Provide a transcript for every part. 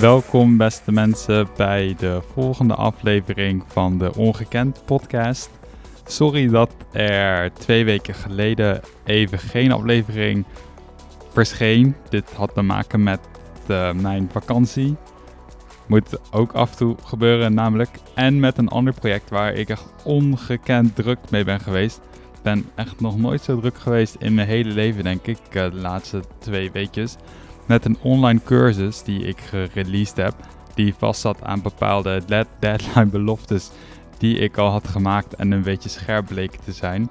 Welkom beste mensen bij de volgende aflevering van de Ongekend podcast. Sorry dat er twee weken geleden even geen aflevering verscheen. Dit had te maken met uh, mijn vakantie. Moet ook af en toe gebeuren namelijk. En met een ander project waar ik echt ongekend druk mee ben geweest. Ik ben echt nog nooit zo druk geweest in mijn hele leven denk ik, uh, de laatste twee weekjes met een online cursus die ik gereleased heb. Die vastzat aan bepaalde deadline beloftes die ik al had gemaakt en een beetje scherp bleken te zijn.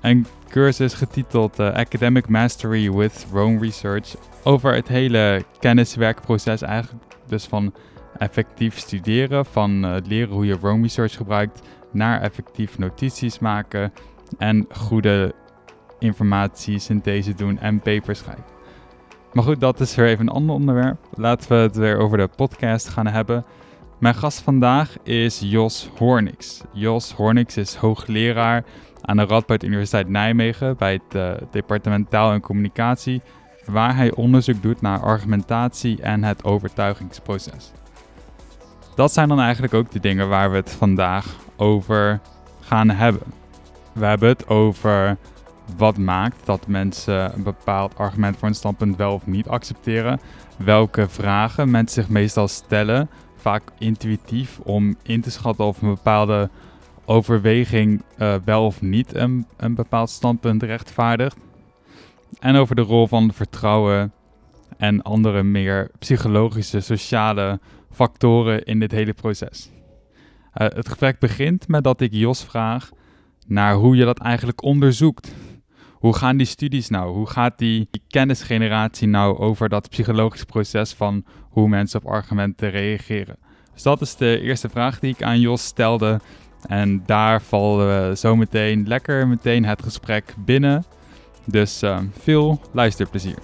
Een cursus getiteld uh, Academic Mastery with Rome Research over het hele kenniswerkproces eigenlijk. Dus van effectief studeren, van uh, leren hoe je Rome Research gebruikt, naar effectief notities maken en goede informatiesynthese doen en papers schrijven. Maar goed, dat is weer even een ander onderwerp. Laten we het weer over de podcast gaan hebben. Mijn gast vandaag is Jos Hornix. Jos Hornix is hoogleraar aan de Radboud Universiteit Nijmegen bij het uh, departement taal en communicatie, waar hij onderzoek doet naar argumentatie en het overtuigingsproces. Dat zijn dan eigenlijk ook de dingen waar we het vandaag over gaan hebben. We hebben het over wat maakt dat mensen een bepaald argument voor een standpunt wel of niet accepteren. Welke vragen mensen zich meestal stellen, vaak intuïtief, om in te schatten of een bepaalde overweging uh, wel of niet een, een bepaald standpunt rechtvaardigt. En over de rol van vertrouwen en andere meer psychologische, sociale factoren in dit hele proces. Uh, het gesprek begint met dat ik Jos vraag naar hoe je dat eigenlijk onderzoekt. Hoe gaan die studies nou? Hoe gaat die, kennisgeneratie nou over dat psychologisch proces van hoe mensen op argumenten reageren? Dus dat is de eerste vraag die ik aan Jos stelde. En daar vallen we zo meteen lekker meteen het gesprek binnen. Dus uh, veel luisterplezier.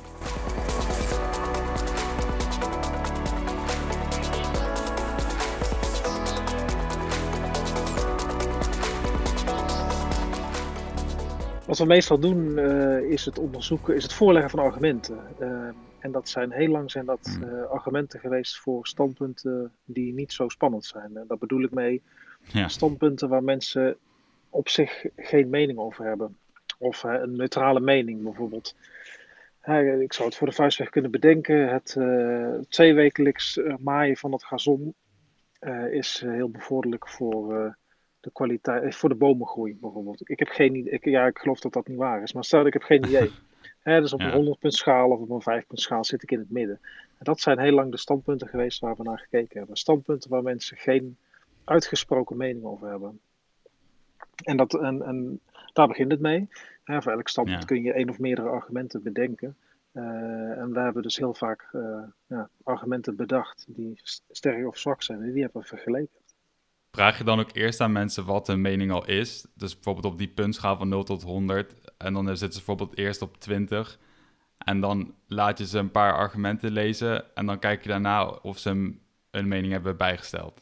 Wat we meestal doen uh, is het onderzoeken, is het voorleggen van argumenten. Uh, en dat zijn heel lang zijn dat uh, argumenten geweest voor standpunten die niet zo spannend zijn. En daar bedoel ik mee ja. standpunten waar mensen op zich geen mening over hebben. Of een neutrale mening bijvoorbeeld. ik zou het voor de vuistweg kunnen bedenken. Het tweewekelijks maaien van het gazon is heel bevorderlijk voor de kwaliteit, eh, voor de bomengroei bijvoorbeeld. Ik heb geen idee, ik, ja, ik geloof dat dat niet waar is, maar stel ik heb geen idee. He, dus op een 100 punt schaal of op een 5 punt schaal zit ik in het midden. En dat zijn heel lang de standpunten geweest waar we naar gekeken hebben. Standpunten waar mensen geen uitgesproken mening over hebben. En, dat, en, en daar begint het mee. voor elk standpunt kun je één of meerdere argumenten bedenken. Uh, en we hebben dus heel vaak uh, ja, argumenten bedacht die sterk of zwak zijn. En die hebben we vergeleken vraag je dan ook eerst aan mensen wat hun mening al is. Dus bijvoorbeeld op die puntschaal van 0 tot 100. En dan zitten ze bijvoorbeeld eerst op 20. En dan laat je ze een paar argumenten lezen. En dan kijk je daarna of ze een mening hebben bijgesteld.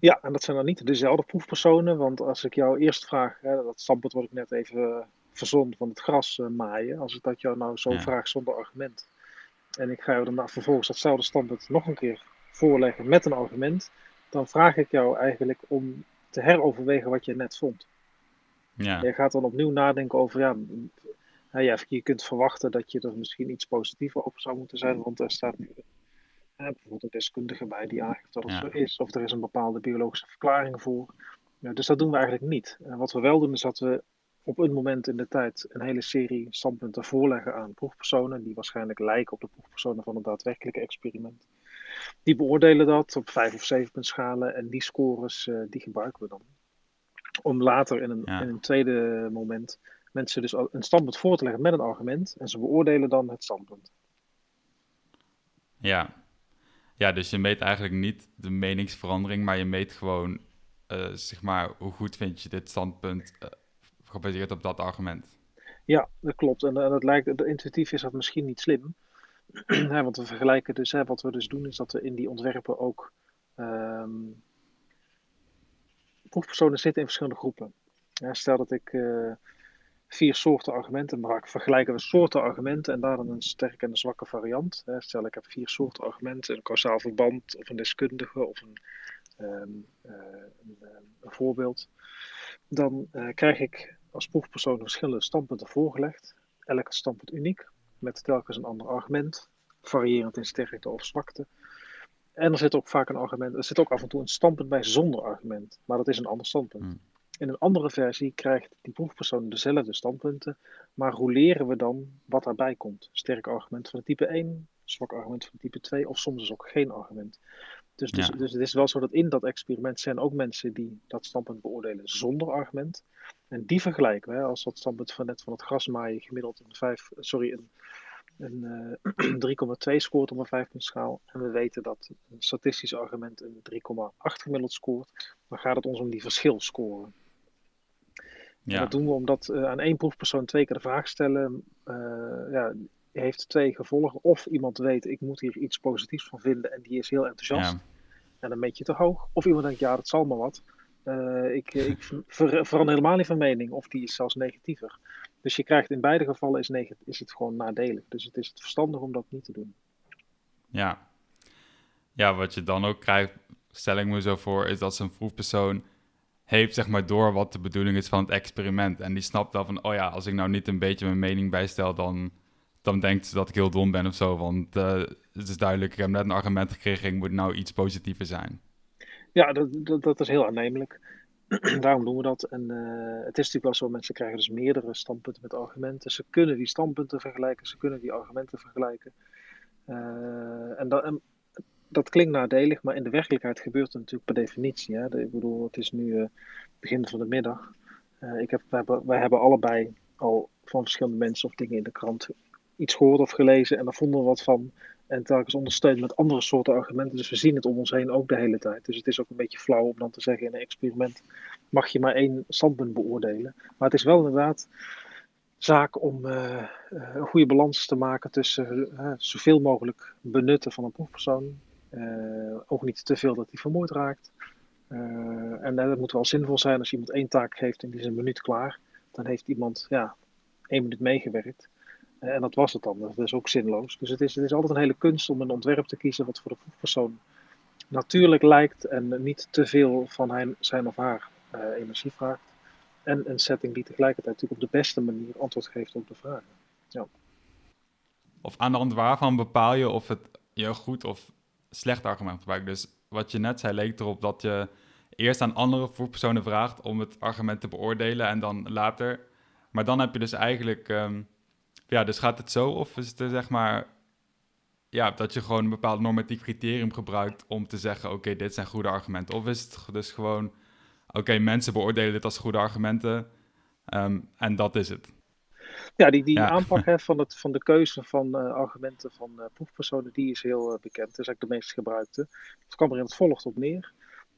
Ja, en dat zijn dan niet dezelfde proefpersonen. Want als ik jou eerst vraag, hè, dat standpunt wat ik net even verzond van het gras uh, maaien. Als ik dat jou nou zo vraag zonder argument. En ik ga je dan vervolgens datzelfde standpunt nog een keer voorleggen met een argument dan vraag ik jou eigenlijk om te heroverwegen wat je net vond. Ja. Je gaat dan opnieuw nadenken over, ja, ja, je kunt verwachten dat je er misschien iets positiever over zou moeten zijn, want er staat nu bijvoorbeeld een deskundige bij die aangeeft dat het zo is, of er is een bepaalde biologische verklaring voor. Dus dat doen we eigenlijk niet. En wat we wel doen is dat we op een moment in de tijd een hele serie standpunten voorleggen aan proefpersonen, die waarschijnlijk lijken op de proefpersonen van het daadwerkelijke experiment. Die beoordelen dat op vijf of zeven punt schalen en die scores uh, die gebruiken we dan. Om later in een, in een tweede moment mensen dus een standpunt voor te leggen met een argument en ze beoordelen dan het standpunt. Ja, ja dus je meet eigenlijk niet de meningsverandering, maar je meet gewoon, uh, zeg maar, hoe goed vind je dit standpunt uh, gebaseerd op dat argument. Ja, dat klopt. En, en dat lijkt, intuïtief is dat misschien niet slim. want we vergelijken dus, hè, wat we dus doen, is dat we in die ontwerpen ook proefpersonen zitten in verschillende groepen. Stel dat ik uh, vier soorten argumenten. Dan vergelijken we soorten argumenten en daar dan een sterke en een zwakke variant. Stel ik heb vier soorten argumenten, een kausaal verband of een deskundige of een, ehm, eh, eh, een voorbeeld. Dan krijg ik als proefpersoon verschillende standpunten voorgelegd. Elke standpunt uniek, met telkens een ander argument, variërend in sterkte of zwakte. En er zit ook vaak een argument, er zit ook af en toe een standpunt bij zonder argument, maar dat is een ander standpunt. Hmm. In een andere versie krijgt die proefpersoon dezelfde standpunten, maar hoe leren we dan wat daarbij komt? Sterk argument van de type 1, zwak argument van type 2 of soms dus ook geen argument. Dus, dus, dus, het is wel zo dat in dat experiment zijn ook mensen die dat standpunt beoordelen zonder argument. En die vergelijken we, als dat standpunt van net van het grasmaaien gemiddeld een, 5, sorry, een een uh, 3,2 scoort op een 5 schaal. En we weten dat een statistisch argument een 3,8 gemiddeld scoort. Dan gaat het ons om die verschilscore. Ja. dat doen we omdat uh, aan één proefpersoon twee keer de vraag stellen. Uh, ja, heeft twee gevolgen. Of iemand weet, ik moet hier iets positiefs van vinden en die is heel enthousiast. Ja. En dan meet je te hoog. Of iemand denkt, ja, dat zal maar wat. Uh, ik, ik ver, verander helemaal niet van mening. Of die is zelfs negatiever. Dus je krijgt in beide gevallen is, is het gewoon nadelig. Dus het is het verstandig om dat niet te doen. Ja. Ja, wat je dan ook krijgt, stel ik me zo voor, is dat zo'n proefpersoon heeft zeg maar door wat de bedoeling is van het experiment. En die snapt wel van, oh ja, als ik nou niet een beetje mijn mening bijstel, dan, dan denkt ze dat ik heel dom ben of zo. Want uh, het is duidelijk, ik heb net een argument gekregen, ik moet nou iets positiever zijn. Ja, dat, dat, dat is heel aannemelijk. Daarom doen we dat. En uh, het is natuurlijk wel zo, mensen krijgen dus meerdere standpunten met argumenten. Ze kunnen die standpunten vergelijken, ze kunnen die argumenten vergelijken. Uh, en, dat, dat klinkt nadelig, maar in de werkelijkheid gebeurt het natuurlijk per definitie. Hè? ik bedoel, het is nu uh, begin van de middag. ik heb, wij, hebben, wij hebben allebei al van verschillende mensen of dingen in de krant iets gehoord of gelezen en daar vonden we wat van. En telkens ondersteund met andere soorten argumenten. Dus we zien het om ons heen ook de hele tijd. Dus het is ook een beetje flauw om dan te zeggen in een experiment mag je maar één standpunt beoordelen. Maar het is wel inderdaad zaak om uh, een goede balans te maken tussen uh, zoveel mogelijk benutten van een proefpersoon. Ook niet te veel dat hij vermoord raakt. en dat moet wel zinvol zijn als iemand één taak geeft en die is een minuut klaar. Dan heeft iemand ja, één minuut meegewerkt. En dat was het dan. Dat is ook zinloos. Dus het is, het is altijd een hele kunst om een ontwerp te kiezen wat voor de proefpersoon natuurlijk lijkt en niet te veel van zijn of haar uh, energie vraagt. En een setting die tegelijkertijd natuurlijk op de beste manier antwoord geeft op de vragen. Ja. Of aan de hand waarvan bepaal je of het je goed of slecht argument gebruikt. Dus wat je net zei leek erop dat je eerst aan andere proefpersonen vraagt om het argument te beoordelen en dan later. Maar dan heb je dus eigenlijk um, ja, dus gaat het zo of is het zeg maar ja, dat je gewoon een bepaald normatief criterium gebruikt om te zeggen, oké, dit zijn goede argumenten. Of is het dus gewoon, oké, mensen beoordelen dit als goede argumenten ehm, en dat is het. Ja, die, die aanpak hè, van, het, van de keuze van uh, argumenten van uh, proefpersonen, die is heel uh, bekend. Dat is eigenlijk de meest gebruikte. Het kwam er in het volgt op neer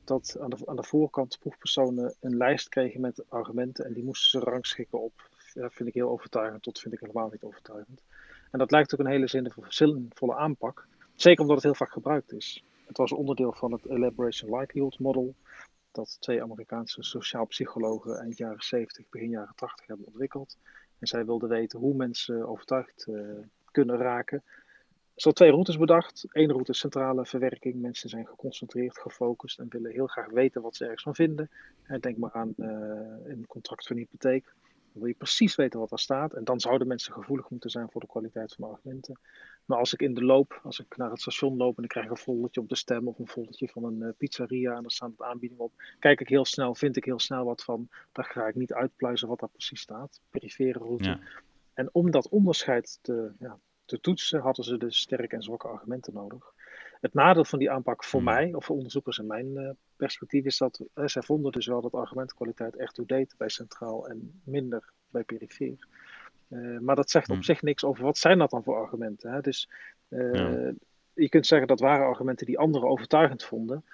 dat aan de, aan de voorkant proefpersonen een lijst kregen met argumenten en die moesten ze rangschikken op dat vind ik heel overtuigend tot vind ik helemaal niet overtuigend. En dat lijkt ook een hele zinvolle aanpak. Zeker omdat het heel vaak gebruikt is. Het was onderdeel van het Elaboration Likelihood Model. Dat twee Amerikaanse sociaal psychologen eind jaren 70, begin jaren 80 hebben ontwikkeld. En zij wilden weten hoe mensen overtuigd uh, kunnen raken. Er zijn twee routes bedacht. Eén route is centrale verwerking. Mensen zijn geconcentreerd, gefocust en willen heel graag weten wat ze ergens van vinden. denk maar aan uh, een contract van hypotheek. Wil je precies weten wat er staat. En dan zouden mensen gevoelig moeten zijn voor de kwaliteit van de argumenten. Maar als ik in de loop, als ik naar het station loop en ik krijg een foldertje op de stem of een foldertje van een uh, pizzeria en daar staat de aanbieding op, kijk ik heel snel, vind ik heel snel wat van. Daar ga ik niet uitpluizen wat daar precies staat. Perifere route. En om dat onderscheid te, ja, te toetsen, hadden ze dus sterke en zwakke argumenten nodig. Het nadeel van die aanpak voor hmm. mij, of voor onderzoekers in mijn uh, perspectief, is dat uh, zij vonden dus wel dat argumentkwaliteit echt deed bij centraal en minder bij perifeer. Uh, maar dat zegt op hmm. zich niks over wat zijn dat dan voor argumenten. Hè? Dus ja. je kunt zeggen dat waren argumenten die anderen overtuigend vonden.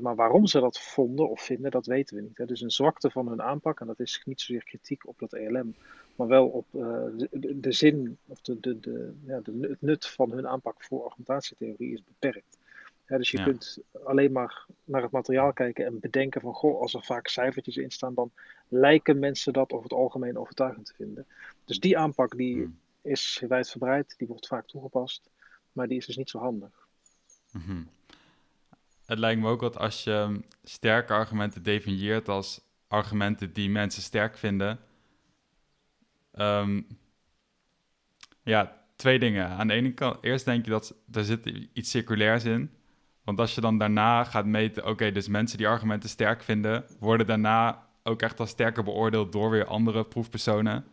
Maar waarom ze dat vonden of vinden, dat weten we niet. Hè? Dus een zwakte van hun aanpak, en dat is niet zozeer kritiek op dat ELM, maar wel op de, de, zin of de, de, de, ja, de, het nut van hun aanpak voor argumentatietheorie is beperkt. dus je kunt alleen maar naar het materiaal kijken en bedenken van, goh, als er vaak cijfertjes in staan, dan lijken mensen dat over het algemeen overtuigend te vinden. Dus die aanpak die hmm. is wijdverbreid, die wordt vaak toegepast, maar die is dus niet zo handig. Mm Het lijkt me ook dat als je sterke argumenten definieert als argumenten die mensen sterk vinden, um, ja, twee dingen. Aan de ene kant, eerst denk je dat er zit iets circulairs in. Want als je dan daarna gaat meten, oké, dus mensen die argumenten sterk vinden, worden daarna ook echt als sterker beoordeeld door weer andere proefpersonen.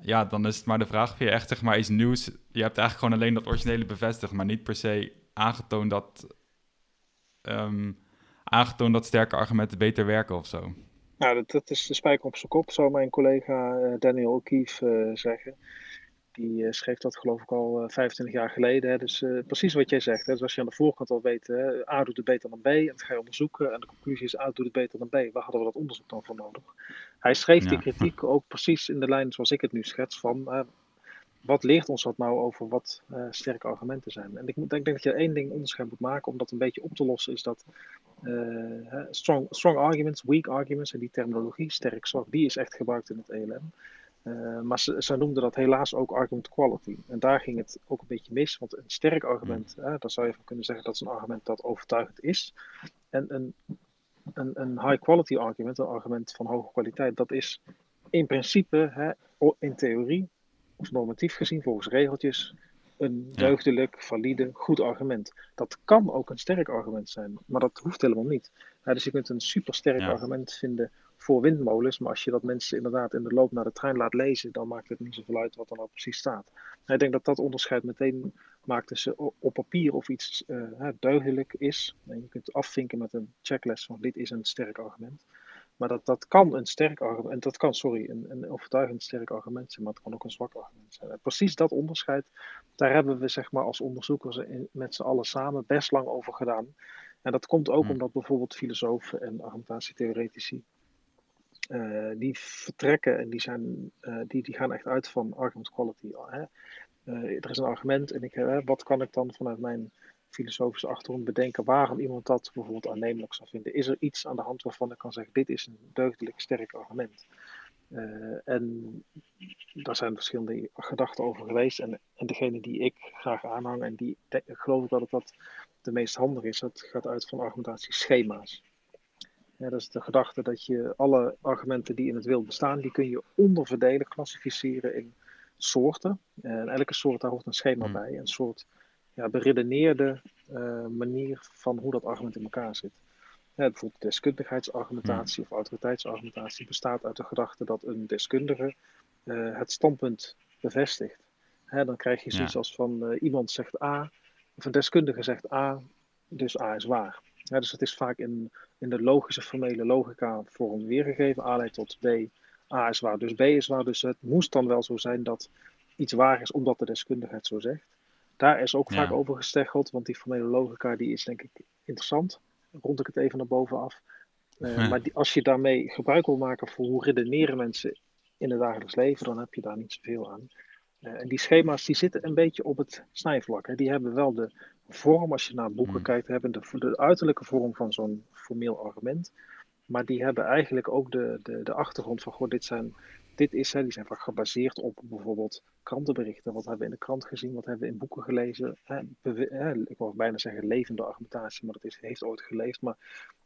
Ja, dan is het maar de vraag of je echt zeg maar iets nieuws. Je hebt eigenlijk gewoon alleen dat originele bevestigd, maar niet per se aangetoond dat, um, aangetoond dat sterke argumenten beter werken of zo. Nou, dat, dat is de spijker op zijn kop, zou mijn collega uh, Daniel O'Keefe uh, zeggen. Die uh, schreef dat geloof ik al 25 jaar geleden. Hè. Dus precies wat jij zegt. Hè. Dus als je aan de voorkant al weet, hè, A doet het beter dan B. En dat ga je onderzoeken. En de conclusie is A doet het beter dan B. Waar hadden we dat onderzoek dan voor nodig? Hij schreef die kritiek ook precies in de lijn zoals ik het nu schets. Van wat leert ons dat nou over wat uh, sterke argumenten zijn? En ik, moet, ik denk dat je één ding onderscheid moet maken om dat een beetje op te lossen, is dat uh, strong, strong arguments, weak arguments, en die terminologie, sterk, zwak, die is echt gebruikt in het ELM. Uh, eh, maar ze, ze, noemden dat helaas ook argument quality. En daar ging het ook een beetje mis, want een sterk argument, mm. daar zou je van kunnen zeggen dat is een argument dat overtuigend is. En een, een, een high quality argument, een argument van hoge kwaliteit, dat is in principe, hè, in theorie, of normatief gezien, volgens regeltjes, een deugdelijk, valide, goed argument. Dat kan ook een sterk argument zijn, maar dat hoeft helemaal niet. dus je kunt een supersterk argument vinden voor windmolens, maar als je dat mensen inderdaad in de loop naar de trein laat lezen, dan maakt het niet zoveel uit wat er nou precies staat. ik denk dat dat onderscheid meteen maakt tussen op papier of iets uh, deugdelijk is. En je kunt afvinken met een checklist van dit is een sterk argument. Maar dat, dat kan een sterk argument, dat kan, sorry, een, een overtuigend sterk argument zijn, maar het kan ook een zwak argument zijn. precies dat onderscheid, daar hebben we zeg maar als onderzoekers in, met z'n allen samen best lang over gedaan. En dat komt ook hmm. omdat bijvoorbeeld filosofen en argumentatietheoretici, uh, die vertrekken en die, zijn, uh, die, die gaan echt uit van argument quality. Hè? Uh, er is een argument en ik, wat kan ik dan vanuit mijn filosofische achtergrond bedenken waarom iemand dat bijvoorbeeld aannemelijk zou vinden. Is er iets aan de hand waarvan ik kan zeggen, dit is een deugdelijk sterk argument? Uh, en daar zijn verschillende gedachten over geweest. En, en degene die ik graag aanhang en die ik geloof dat het dat de meest handig is, dat gaat uit van argumentatieschema's. Ja, dat is de gedachte dat je alle argumenten die in het wild bestaan, die kun je onderverdelen, klassificeren in soorten. En elke soort daar hoort een schema hmm. bij. Een soort ja, beredeneerde uh, manier van hoe dat argument in elkaar zit. Ja, bijvoorbeeld deskundigheidsargumentatie of autoriteitsargumentatie bestaat uit de gedachte dat een deskundige uh, het standpunt bevestigt. Hè, dan krijg je zoiets als van uh, iemand zegt A, of een deskundige zegt A, dus A is waar. Ja, dus het is vaak in, in de logische formele logica vorm weergegeven. A leidt tot B, A is waar, dus B is waar. Dus het moest dan wel zo zijn dat iets waar is omdat de deskundige het zo zegt. Daar is ook vaak over gesteggeld, want die formele logica die is denk ik interessant. Rond ik het even naar bovenaf. Uh, Maar die, als je daarmee gebruik wil maken voor hoe redeneren mensen in het dagelijks leven, dan heb je daar niet zoveel aan. Uh, en die schema's die zitten een beetje op het snijvlak. Hè. Die hebben wel de vorm, als je naar boeken hmm. kijkt, hebben de, de uiterlijke vorm van zo'n formeel argument. Maar die hebben eigenlijk ook de, de, de achtergrond van, goh, dit zijn dit is, hè, die zijn vaak gebaseerd op bijvoorbeeld krantenberichten. Wat hebben we in de krant gezien? Wat hebben we in boeken gelezen? Hè, hè, ik wou bijna zeggen levende argumentatie, maar dat is, heeft ooit geleefd. Maar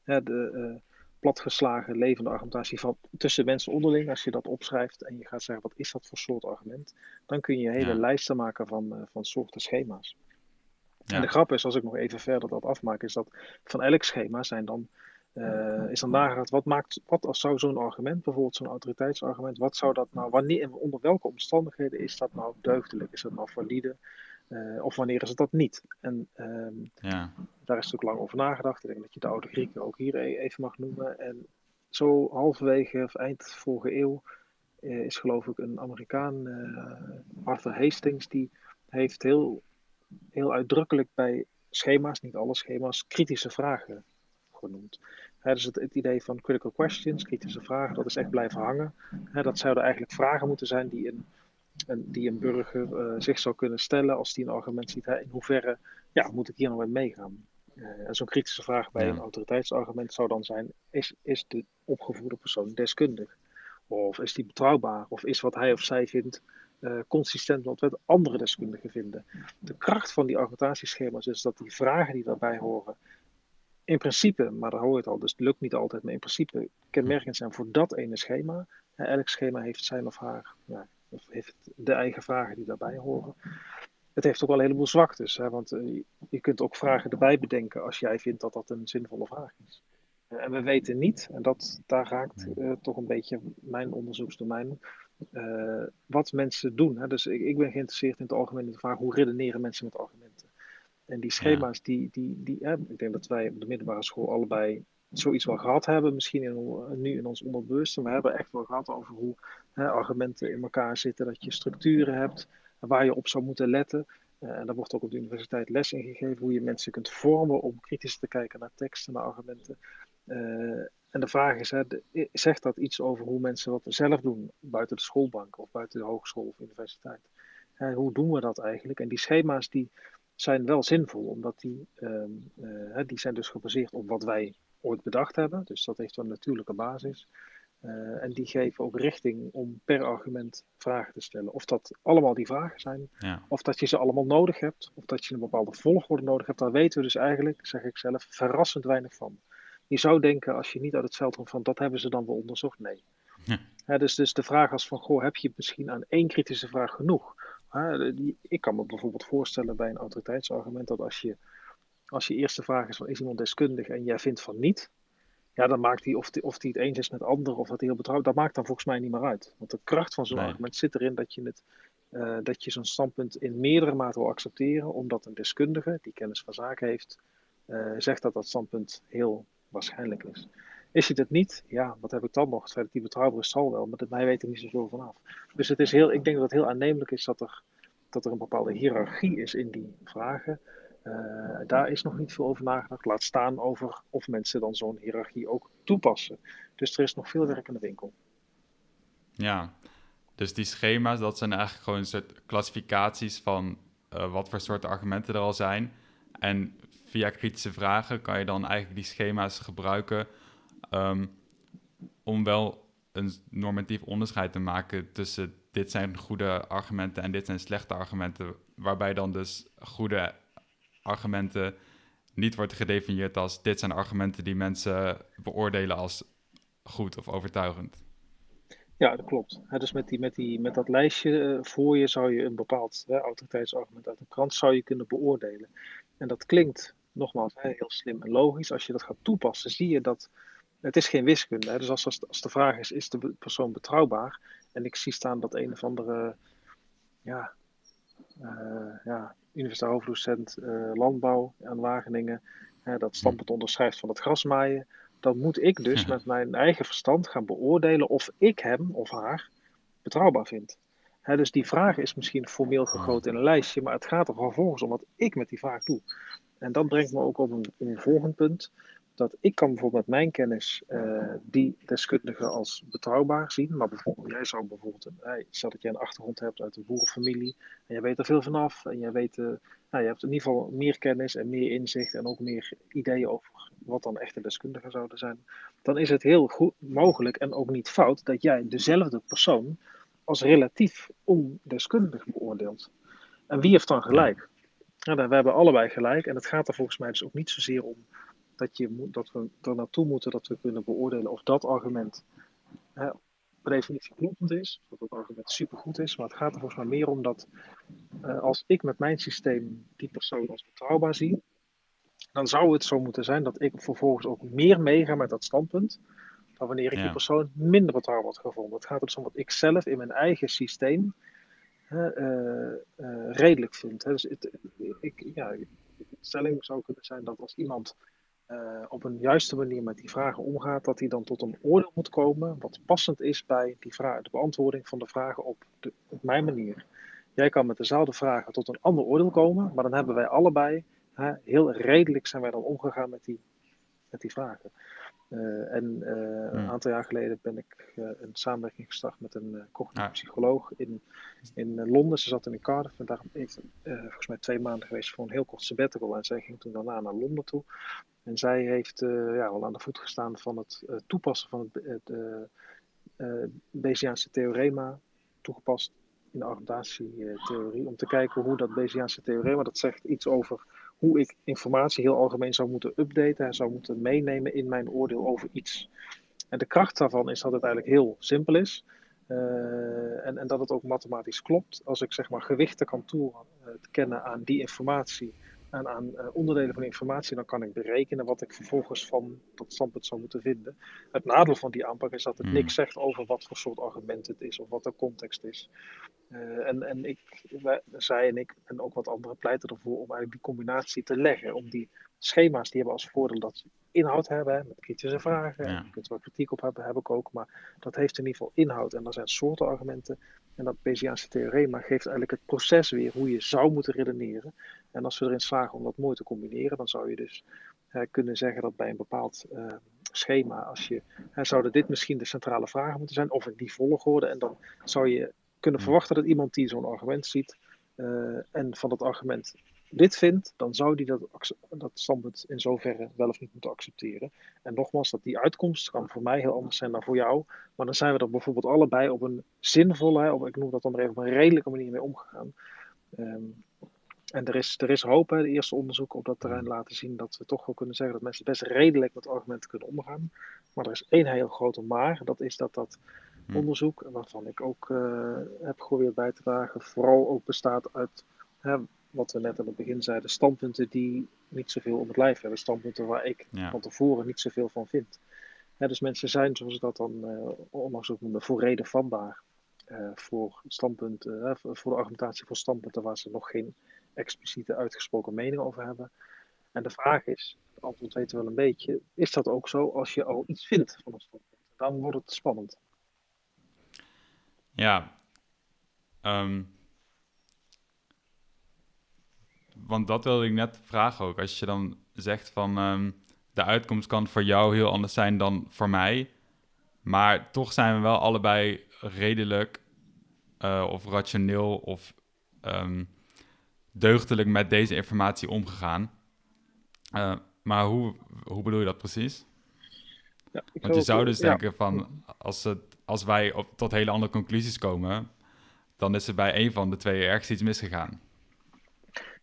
hè, de uh, platgeslagen levende argumentatie van tussen mensen onderling, als je dat opschrijft en je gaat zeggen wat is dat voor soort argument, dan kun je hele lijsten maken van, uh, van soorten schema's. Ja. En de grap is, als ik nog even verder dat afmaak, is dat van elk schema zijn dan uh, is dan nagedacht, wat, maakt, wat als zou zo'n argument, bijvoorbeeld zo'n autoriteitsargument, wat zou dat nou, wanneer en onder welke omstandigheden is dat nou deugdelijk? Is dat nou valide? Uh, of wanneer is het dat niet? En um, ja. daar is natuurlijk lang over nagedacht. Ik denk dat je de oude Grieken ook hier e-, even mag noemen. En zo halverwege of eind vorige eeuw uh, is geloof ik een Amerikaan, Arthur Hastings, die heeft heel, heel uitdrukkelijk bij schema's, niet alle schema's, kritische vragen genoemd. Dus het, het, idee van critical questions, kritische vragen, dat is echt blijven hangen. dat zouden eigenlijk vragen moeten zijn die een, en die een burger uh, zich zou kunnen stellen als die een argument ziet. Hè, in hoeverre ja, moet ik hier nou mee meegaan? Uh, en zo'n kritische vraag bij een autoriteitsargument zou dan zijn: is, is de opgevoerde persoon deskundig? Of is die betrouwbaar? Of is wat hij of zij vindt uh, consistent met wat andere deskundigen vinden? De kracht van die argumentatieschema's is dat die vragen die daarbij horen, in principe, maar daar hoor je het al, dus het lukt niet altijd, maar in principe kenmerkend zijn voor dat ene schema. elk schema heeft zijn of haar, ja, of heeft de eigen vragen die daarbij horen. Het heeft ook wel een heleboel zwaktes, hè, want uh, je kunt ook vragen erbij bedenken als jij vindt dat dat een zinvolle vraag is. Uh, en we weten niet, en dat, daar raakt uh, toch een beetje mijn onderzoeksdomein, wat mensen doen. Hè. Dus ik, ik, ben geïnteresseerd in het algemeen in de vraag hoe redeneren mensen met argumenten. En die schema's, die, die, die, hè, ik denk dat wij op de middelbare school allebei zoiets wel gehad hebben, misschien in, nu in ons onderbewuste, maar we hebben echt wel gehad over hoe hè, argumenten in elkaar zitten, dat je structuren hebt waar je op zou moeten letten. Uh, en daar wordt ook op de universiteit les in gegeven, hoe je mensen kunt vormen om kritisch te kijken naar teksten, naar argumenten. Uh, en de vraag is, hè, zegt dat iets over hoe mensen wat zelf doen buiten de schoolbank of buiten de hogeschool of universiteit? Uh, hoe doen we dat eigenlijk? En die schema's die zijn wel zinvol, omdat die, uh, die zijn dus gebaseerd op wat wij ooit bedacht hebben. Dus dat heeft wel een natuurlijke basis. Uh, en die geven ook richting om per argument vragen te stellen. Of dat allemaal die vragen zijn, ja. of dat je ze allemaal nodig hebt, of dat je een bepaalde volgorde nodig hebt, daar weten we dus eigenlijk, zeg ik zelf, verrassend weinig van. Je zou denken, als je niet uit het veld komt van dat hebben ze dan wel onderzocht, nee. Ja, dus, dus de vraag als van, goh, heb je misschien aan één kritische vraag genoeg? Die, ik kan me bijvoorbeeld voorstellen bij een autoriteitsargument dat als je, als je eerste vraag is van, is iemand deskundig en jij vindt van niet, ja, dan maakt hij of hij of die het eens is met anderen of dat hij heel betrouwbaar, dat maakt dan volgens mij niet meer uit. Want de kracht van zo'n nee. argument zit erin dat je, het, uh, dat je zo'n standpunt in meerdere mate wil accepteren, omdat een deskundige die kennis van zaken heeft, uh, zegt dat dat standpunt heel waarschijnlijk is. Is het het niet? Ja, wat heb ik dan nog? Dat die is, zal wel, maar dat mij weet er niet zoveel vanaf. Dus het is heel, ik denk dat het heel aannemelijk is dat er, dat er een bepaalde hiërarchie is in die vragen. Uh, daar is nog niet veel over nagedacht. Laat staan over of mensen dan zo'n hiërarchie ook toepassen. Dus er is nog veel werk in de winkel. Ja, dus die schema's, dat zijn eigenlijk gewoon een soort klassificaties van uh, wat voor soorten argumenten er al zijn. En via kritische vragen kan je dan eigenlijk die schema's gebruiken um, om wel een normatief onderscheid te maken tussen dit zijn goede argumenten en dit zijn slechte argumenten. Waarbij dan dus goede argumenten niet wordt gedefinieerd als dit zijn argumenten die mensen beoordelen als goed of overtuigend. Ja, dat klopt. dus met, die, met, die, met dat lijstje eh, voor je zou je een bepaald hè, autoriteitsargument uit een krant zou je kunnen beoordelen. En dat klinkt nogmaals heel slim en logisch. Als je dat gaat toepassen, zie je dat het is geen wiskunde. Hè. Dus als, als, als de vraag is, is de persoon betrouwbaar? En ik zie staan dat een of andere ja, uh, ja, universitair hoofddocent uh, landbouw aan Wageningen uh, dat standpunt onderschrijft van het grasmaaien, dan moet ik dus met mijn eigen verstand gaan beoordelen of ik hem of haar betrouwbaar vind. Hè, dus die vraag is misschien formeel gegoten in een lijstje, maar het gaat er vervolgens om wat ik met die vraag doe. En dat brengt me ook op een, een volgend punt dat ik kan bijvoorbeeld met mijn kennis uh, die deskundigen als betrouwbaar zien. Maar bijvoorbeeld, jij zou bijvoorbeeld, uh, stel dat jij een achtergrond hebt uit een boerenfamilie en jij weet er veel vanaf en jij weet, uh, nou, je hebt in ieder geval meer kennis en meer inzicht en ook meer ideeën over wat dan echte deskundigen zouden zijn. Dan is het heel goed mogelijk en ook niet fout dat jij dezelfde persoon als relatief ondeskundig beoordeelt. En wie heeft dan gelijk? Nou, we hebben allebei gelijk en het gaat er volgens mij dus ook niet zozeer om dat, je, dat we er naartoe moeten dat we kunnen beoordelen of dat argument hè, per definitie kloppend is, of dat argument supergoed is. Maar het gaat er volgens mij meer om dat uh, als ik met mijn systeem die persoon als betrouwbaar zie, dan zou het zo moeten zijn dat ik vervolgens ook meer meega met dat standpunt dan wanneer ik ja. die persoon minder betrouwbaar had gevonden. Het gaat er dus om wat ik zelf in mijn eigen systeem uh, uh, redelijk vind. Hè. Dus het, ik, ja, de stelling zou kunnen zijn dat als iemand uh, op een juiste manier met die vragen omgaat, dat hij dan tot een oordeel moet komen wat passend is bij die vraag, de beantwoording van de vragen op, de, mijn manier. Jij kan met dezelfde vragen tot een ander oordeel komen, maar dan hebben wij allebei, hè, heel redelijk zijn wij dan omgegaan met die, met die vragen. Uh, en uh, een Hmm. aantal jaar geleden ben ik uh, een samenwerking gestart met een cognitief Ah. psycholoog in, in Londen. Ze zat in Cardiff en daar heeft volgens mij twee maanden geweest voor een heel kort sabbatical. En zij ging toen daarna naar Londen toe. En zij heeft ja, wel aan de voet gestaan van het toepassen van het, het Bayesiaanse theorema, toegepast in de argumentatietheorie, om te kijken hoe dat Bayesiaanse theorema, dat zegt iets over hoe ik informatie heel algemeen zou moeten updaten en zou moeten meenemen in mijn oordeel over iets. En de kracht daarvan is dat het eigenlijk heel simpel is. Uh, en, en, dat het ook mathematisch klopt. Als ik zeg maar gewichten kan toekennen aan die informatie en aan uh, onderdelen van informatie, dan kan ik berekenen wat ik vervolgens van dat standpunt zou moeten vinden. Het nadeel van die aanpak is dat het Hmm. niks zegt over wat voor soort argument het is of wat de context is. Uh, en, en ik, wij, zij en ik en ook wat anderen pleiten ervoor om eigenlijk die combinatie te leggen. Om die schema's die hebben als voordeel dat ze inhoud hebben, hè, met kritische vragen. Ja. Je kunt er wel kritiek op hebben, heb ik ook. Maar dat heeft in ieder geval inhoud. En er zijn soorten argumenten. En dat Bayesiaanse theorema geeft eigenlijk het proces weer hoe je zou moeten redeneren. En als we erin slagen om dat mooi te combineren, dan zou je dus uh, kunnen zeggen dat bij een bepaald uh, schema, als je, zouden dit misschien de centrale vragen moeten zijn, of in die volgorde. En dan zou je kunnen verwachten dat iemand die zo'n argument ziet uh, en van dat argument dit vindt, dan zou die dat, dat standpunt in zoverre wel of niet moeten accepteren. En nogmaals, dat die uitkomst kan voor mij heel anders zijn dan voor jou. Maar dan zijn we er bijvoorbeeld allebei op een zinvolle, of ik noem dat dan maar even op een redelijke manier mee omgegaan. Um, en er is, er is hoop, hè. de eerste onderzoeken op dat terrein laten zien dat we toch wel kunnen zeggen dat mensen best redelijk met argumenten kunnen omgaan. Maar er is één heel grote maar, dat is dat dat Hm. onderzoek, waarvan ik ook uh, heb geprobeerd bij te dragen, vooral ook bestaat uit hè, wat we net aan het begin zeiden, standpunten die niet zoveel om het lijf hebben, standpunten waar ik Ja. van tevoren niet zoveel van vind. Hè, dus mensen zijn, zoals ik dat dan uh, onlangs ook noemde, voor reden vatbaar uh, voor standpunten, voor de argumentatie voor standpunten waar ze nog geen expliciete uitgesproken mening over hebben. En de vraag is, het antwoord weten we wel een beetje, is dat ook zo als je al iets vindt van een standpunt? Dan wordt het spannend. Ja. Ehm, want dat wilde ik net vragen ook. Als je dan zegt van ehm, de uitkomst kan voor jou heel anders zijn dan voor mij. Maar toch zijn we wel allebei redelijk uh, of rationeel of um, deugdelijk met deze informatie omgegaan. Uh, maar hoe, hoe bedoel je dat precies? Ja, Want je zou dus ja. denken van, als, het, als wij op, tot hele andere conclusies komen, dan is er bij een van de twee ergens iets misgegaan.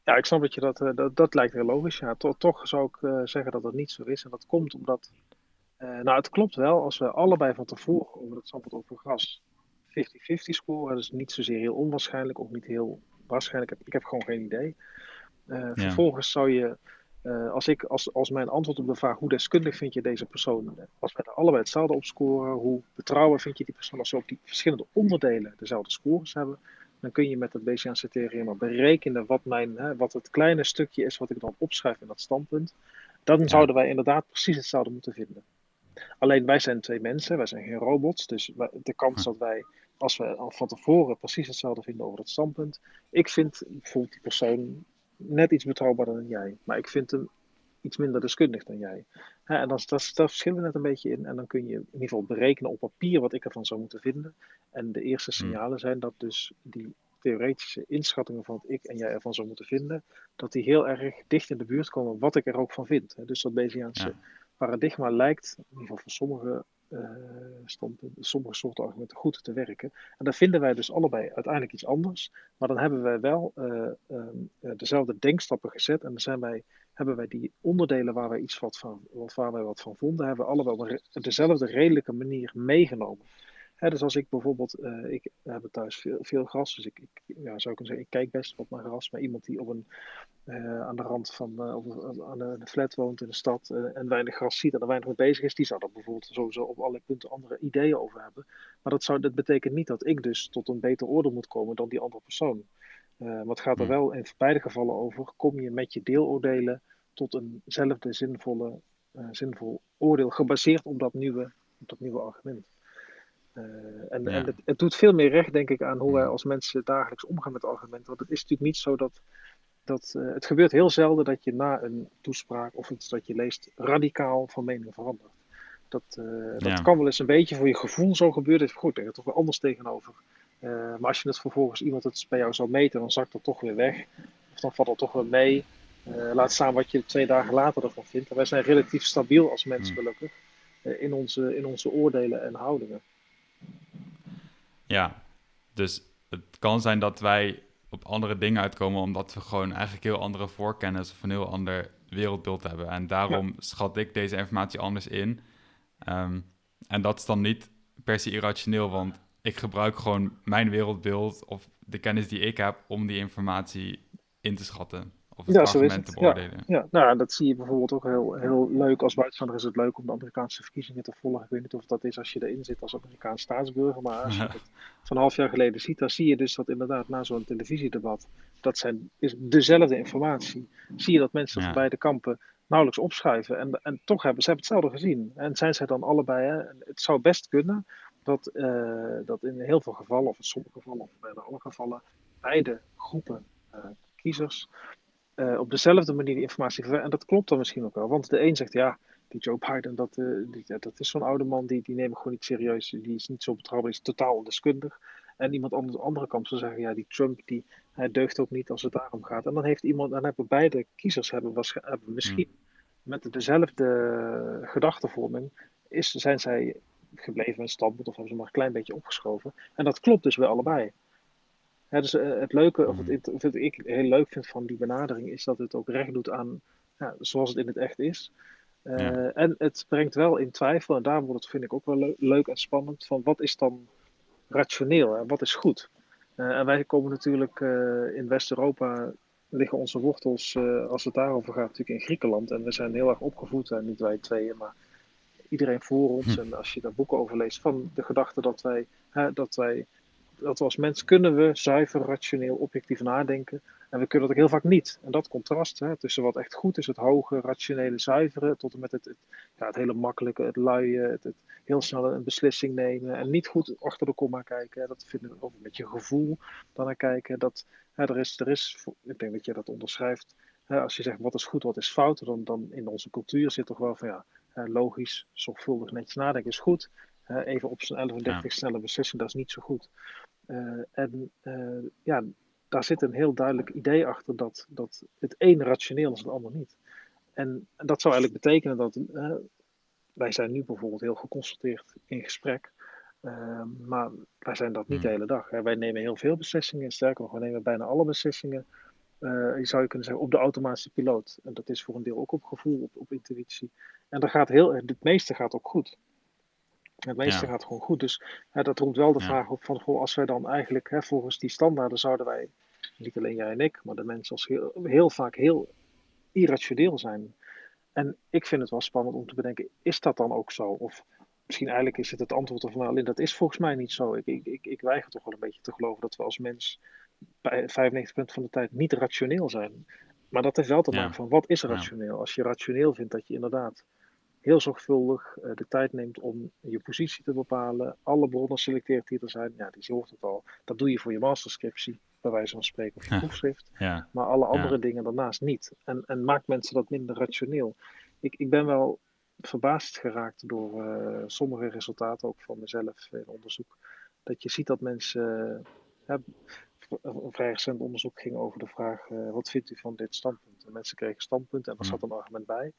Ja, ik snap dat je dat, eh, dat, dat lijkt heel logisch. Ja, toch, toch zou ik eh, zeggen dat dat niet zo is. En dat komt omdat, eh, nou het klopt wel, als we allebei van tevoren over het standpunt over gas 50-50 scoren, dat is niet zozeer heel onwaarschijnlijk, ook niet heel waarschijnlijk. Ik heb gewoon geen idee. Eh, Vervolgens zou je, eh, als, ik, als, als mijn antwoord op de vraag hoe deskundig vind je deze persoon, als er allebei hetzelfde op scoren, hoe betrouwbaar vind je die persoon, als we op die verschillende onderdelen dezelfde scores hebben, dan kun je met het theorema berekenen wat, mijn, hè, wat het kleine stukje is wat ik dan opschrijf in dat standpunt. Dan zouden wij inderdaad precies hetzelfde moeten vinden. Alleen wij zijn twee mensen, wij zijn geen robots. Dus de kans dat wij, als we al van tevoren precies hetzelfde vinden over het standpunt. Ik vind bijvoorbeeld die persoon net iets betrouwbaarder dan jij. Maar ik vind hem iets minder deskundig dan jij. En dan, dat, daar verschillen we net een beetje in. En dan kun je in ieder geval berekenen op papier wat ik ervan zou moeten vinden. En de eerste signalen zijn dat dus die theoretische inschattingen van wat ik en jij ervan zou moeten vinden, dat die heel erg dicht in de buurt komen wat ik er ook van vind. Dus dat Bayesiaanse Ja. paradigma lijkt, in ieder geval voor sommige, eh, standpunten, sommige soorten argumenten goed te werken. En dan vinden wij dus allebei uiteindelijk iets anders. Maar dan hebben wij wel eh, ehm, eh, dezelfde denkstappen gezet. En dan zijn wij, hebben wij die onderdelen waar wij iets wat van, waar wij wat van vonden, hebben we allebei op dezelfde redelijke manier meegenomen. Hè, dus als ik bijvoorbeeld, eh, ik heb thuis veel, veel gras, dus ik, ik ja, zou kunnen zeggen, ik kijk best wat naar gras. Maar iemand die op een, eh, aan de rand van, of aan de, flat woont in de stad en weinig gras ziet en er weinig mee bezig is, die zou daar bijvoorbeeld sowieso op allerlei punten andere ideeën over hebben. Maar dat, zou, dat betekent niet dat ik dus tot een beter oordeel moet komen dan die andere persoon. Maar het gaat er Hmm. wel in beide gevallen over, kom je met je deeloordelen tot eenzelfde zinvolle, zinvol oordeel, gebaseerd op dat nieuwe, op dat nieuwe argument. Eh, en Ja. en het, het doet veel meer recht, denk ik, aan hoe wij als mensen dagelijks omgaan met argumenten. Want het is natuurlijk niet zo dat dat uh, het gebeurt heel zelden dat je na een toespraak of iets dat je leest radicaal van mening verandert. Dat, uh, dat kan wel eens een beetje voor je gevoel zo gebeuren. Goed, ik denk er toch wel anders tegenover. Maar als je het vervolgens iemand het bij jou zou meten, dan zakt dat toch weer weg. Of dan valt het toch weer mee. laat staan wat je twee dagen later ervan vindt. En wij zijn relatief stabiel als mensen, hmm. gelukkig, in, onze, in onze oordelen en houdingen. Ja, dus het kan zijn dat wij op andere dingen uitkomen, omdat we gewoon eigenlijk heel andere voorkennis of een heel ander wereldbeeld hebben. En daarom schat ik deze informatie anders in. Ehm, en dat is dan niet per se irrationeel, want ik gebruik gewoon mijn wereldbeeld of de kennis die ik heb om die informatie in te schatten of het ja, argument te beoordelen. Ja, ja, nou, dat zie je bijvoorbeeld ook heel, heel leuk. Als buitenstaander is het leuk om de Amerikaanse verkiezingen te volgen. Ik weet niet of dat is als je erin zit als Amerikaans staatsburger. Maar als je het van een half jaar geleden ziet, dan zie je dus dat inderdaad na zo'n televisiedebat, dat zijn, is dezelfde informatie. Zie je dat mensen van beide kampen nauwelijks opschuiven. En, en toch hebben ze hebben hetzelfde gezien. En zijn zij dan allebei, hè, het zou best kunnen dat, uh, dat in heel veel gevallen, of in sommige gevallen, of bijna alle gevallen, beide groepen uh, kiezers uh, op dezelfde manier die informatie verwerken. En dat klopt dan misschien ook wel. Want de een zegt, ja, die Joe Biden, dat, uh, die, dat is zo'n oude man, die, die neem ik gewoon niet serieus. Die is niet zo betrouwbaar, die is totaal ondeskundig. En iemand aan de andere kant zou zeggen, ja, die Trump, die, hij deugt ook niet als het daarom gaat. En dan heeft iemand, dan hebben beide kiezers hebben, hebben misschien hmm. met dezelfde gedachtenvorming, is, zijn zij gebleven met standpunt of hebben ze maar een klein beetje opgeschoven. En dat klopt dus bij allebei. Ja, dus uh, het leuke, of het, wat ik heel leuk vind van die benadering, is dat het ook recht doet aan ja, zoals het in het echt is. Uh, En het brengt wel in twijfel, en daar wordt het, vind ik ook wel le leuk en spannend, van wat is dan rationeel en wat is goed. Uh, en wij komen natuurlijk in West-Europa, liggen onze wortels, als het daarover gaat, natuurlijk in Griekenland. En we zijn heel erg opgevoed, en niet wij tweeën, maar iedereen voor ons. Hm. En als je daar boeken over leest, van de gedachte dat wij, dat wij dat we als mens kunnen we zuiver, rationeel, objectief nadenken. En we kunnen dat ook heel vaak niet. En dat contrast hè, tussen wat echt goed is, het hoge, rationele, zuivere, tot en met het, het, ja, het hele makkelijke, het luie, het, het, heel snel een beslissing nemen. En niet goed achter de komma kijken. Dat vinden we ook met je gevoel dan naar kijken. Dat, hè, er is, er is, ik denk dat je dat onderschrijft. Hè, als je zegt wat is goed, wat is fout, dan, dan in onze cultuur zit toch wel van ja, logisch, zorgvuldig, netjes nadenken is goed. even op zijn 11 snelle beslissing, dat is niet zo goed. Eh, en eh, ja, daar zit een heel duidelijk idee achter dat, dat het een rationeel is, het ander niet. En dat zou eigenlijk betekenen dat uh, wij zijn nu bijvoorbeeld heel geconsulteerd in gesprek, uh, maar wij zijn dat niet hmm. de hele dag. Hè. Wij nemen heel veel beslissingen, sterker nog, we nemen bijna alle beslissingen, uh, je zou je kunnen zeggen, op de automatische piloot. En dat is voor een deel ook op gevoel, op, op intuïtie. En dat gaat heel, het meeste gaat ook goed. Het meeste gaat gewoon goed. Dus hè, dat roept wel de vraag op van, goh, als wij dan eigenlijk hè, volgens die standaarden zouden wij, niet alleen jij en ik, maar de mensen als heel, heel vaak heel irrationeel zijn. En ik vind het wel spannend om te bedenken, is dat dan ook zo? Of misschien eigenlijk is het het antwoord van alleen dat is volgens mij niet zo. Ik, ik, ik, ik weiger toch wel een beetje te geloven dat we als mens bij 95% van de tijd niet rationeel zijn. Maar dat heeft wel te maken van wat is rationeel? Als je rationeel vindt dat je inderdaad heel zorgvuldig uh, de tijd neemt om je positie te bepalen, alle bronnen selecteert die er zijn. Ja, die hoort het al. Dat doe je voor je masterscriptie, bij wijze van spreken, of je proefschrift. Ja. Maar alle andere dingen daarnaast niet. En, en maakt mensen dat minder rationeel. Ik, ik ben wel verbaasd geraakt door uh, sommige resultaten, ook van mezelf in onderzoek. Dat je ziet dat mensen. Uh, een vrij recent onderzoek ging over de vraag: wat vindt u van dit standpunt? En mensen kregen standpunt en er zat een argument bij.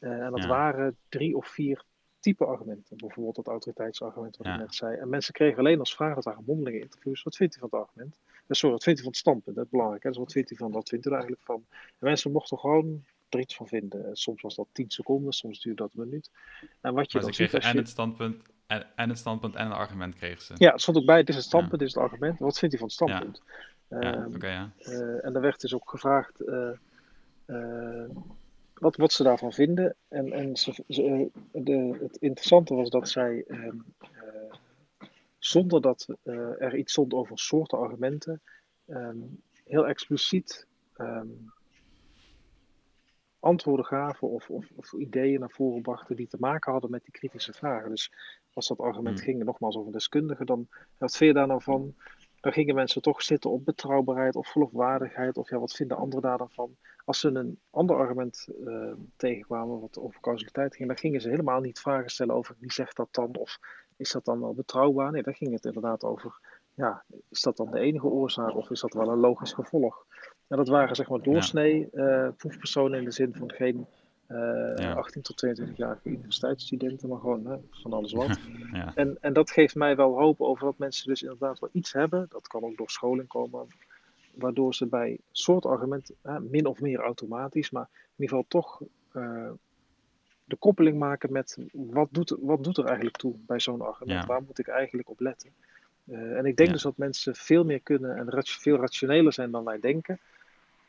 Uh, en dat waren drie of vier type argumenten. Bijvoorbeeld dat autoriteitsargument wat ja. ik net zei. En mensen kregen alleen als vraag, dat waren mondelinge interviews, wat vindt u van het argument? Uh, sorry, wat vindt u van het standpunt? Dat is belangrijk. Hè? Dus wat vindt u van, wat vindt u er eigenlijk van? En mensen mochten gewoon er iets van vinden. Soms was dat 10 seconden, soms duurde dat een minuut. En wat je maar dan ziet, en het standpunt en, en, het standpunt en het argument kregen ze. Ja, het stond ook bij, dit is het standpunt, ja. dit is het argument. Wat vindt u van het standpunt? Ja. Um, okay, ja. Uh, en er werd dus ook gevraagd, uh, wat, wat ze daarvan vinden. En, en ze, ze, de, het interessante was dat zij, uh, uh, zonder dat uh, er iets stond over soorten argumenten, um, heel expliciet um, antwoorden gaven of, of, of, ideeën naar voren brachten die te maken hadden met die kritische vragen. Dus als dat argument hmm. ging, nogmaals over deskundigen, dan wat vind je daar nou van? Dan gingen mensen toch zitten op betrouwbaarheid of geloofwaardigheid. Of ja, wat vinden anderen daar dan van? Als ze een ander argument uh, tegenkwamen wat over causaliteit ging, dan gingen ze helemaal niet vragen stellen over wie zegt dat dan? Of is dat dan wel betrouwbaar? Nee, dan ging het inderdaad over, ja, is dat dan de enige oorzaak of is dat wel een logisch gevolg? En dat waren zeg maar doorsnee uh, proefpersonen in de zin van geen uh, 18 tot 22-jarige universiteitsstudenten, maar gewoon hè, van alles wat. ja. en, en dat geeft mij wel hoop over dat mensen dus inderdaad wel iets hebben, dat kan ook door scholing komen, waardoor ze bij soort argumenten, min of meer automatisch, maar in ieder geval toch uh, de koppeling maken met wat doet, wat doet er eigenlijk toe bij zo'n argument, waar moet ik eigenlijk op letten. Uh, en ik denk dus dat mensen veel meer kunnen en veel rationeler zijn dan wij denken.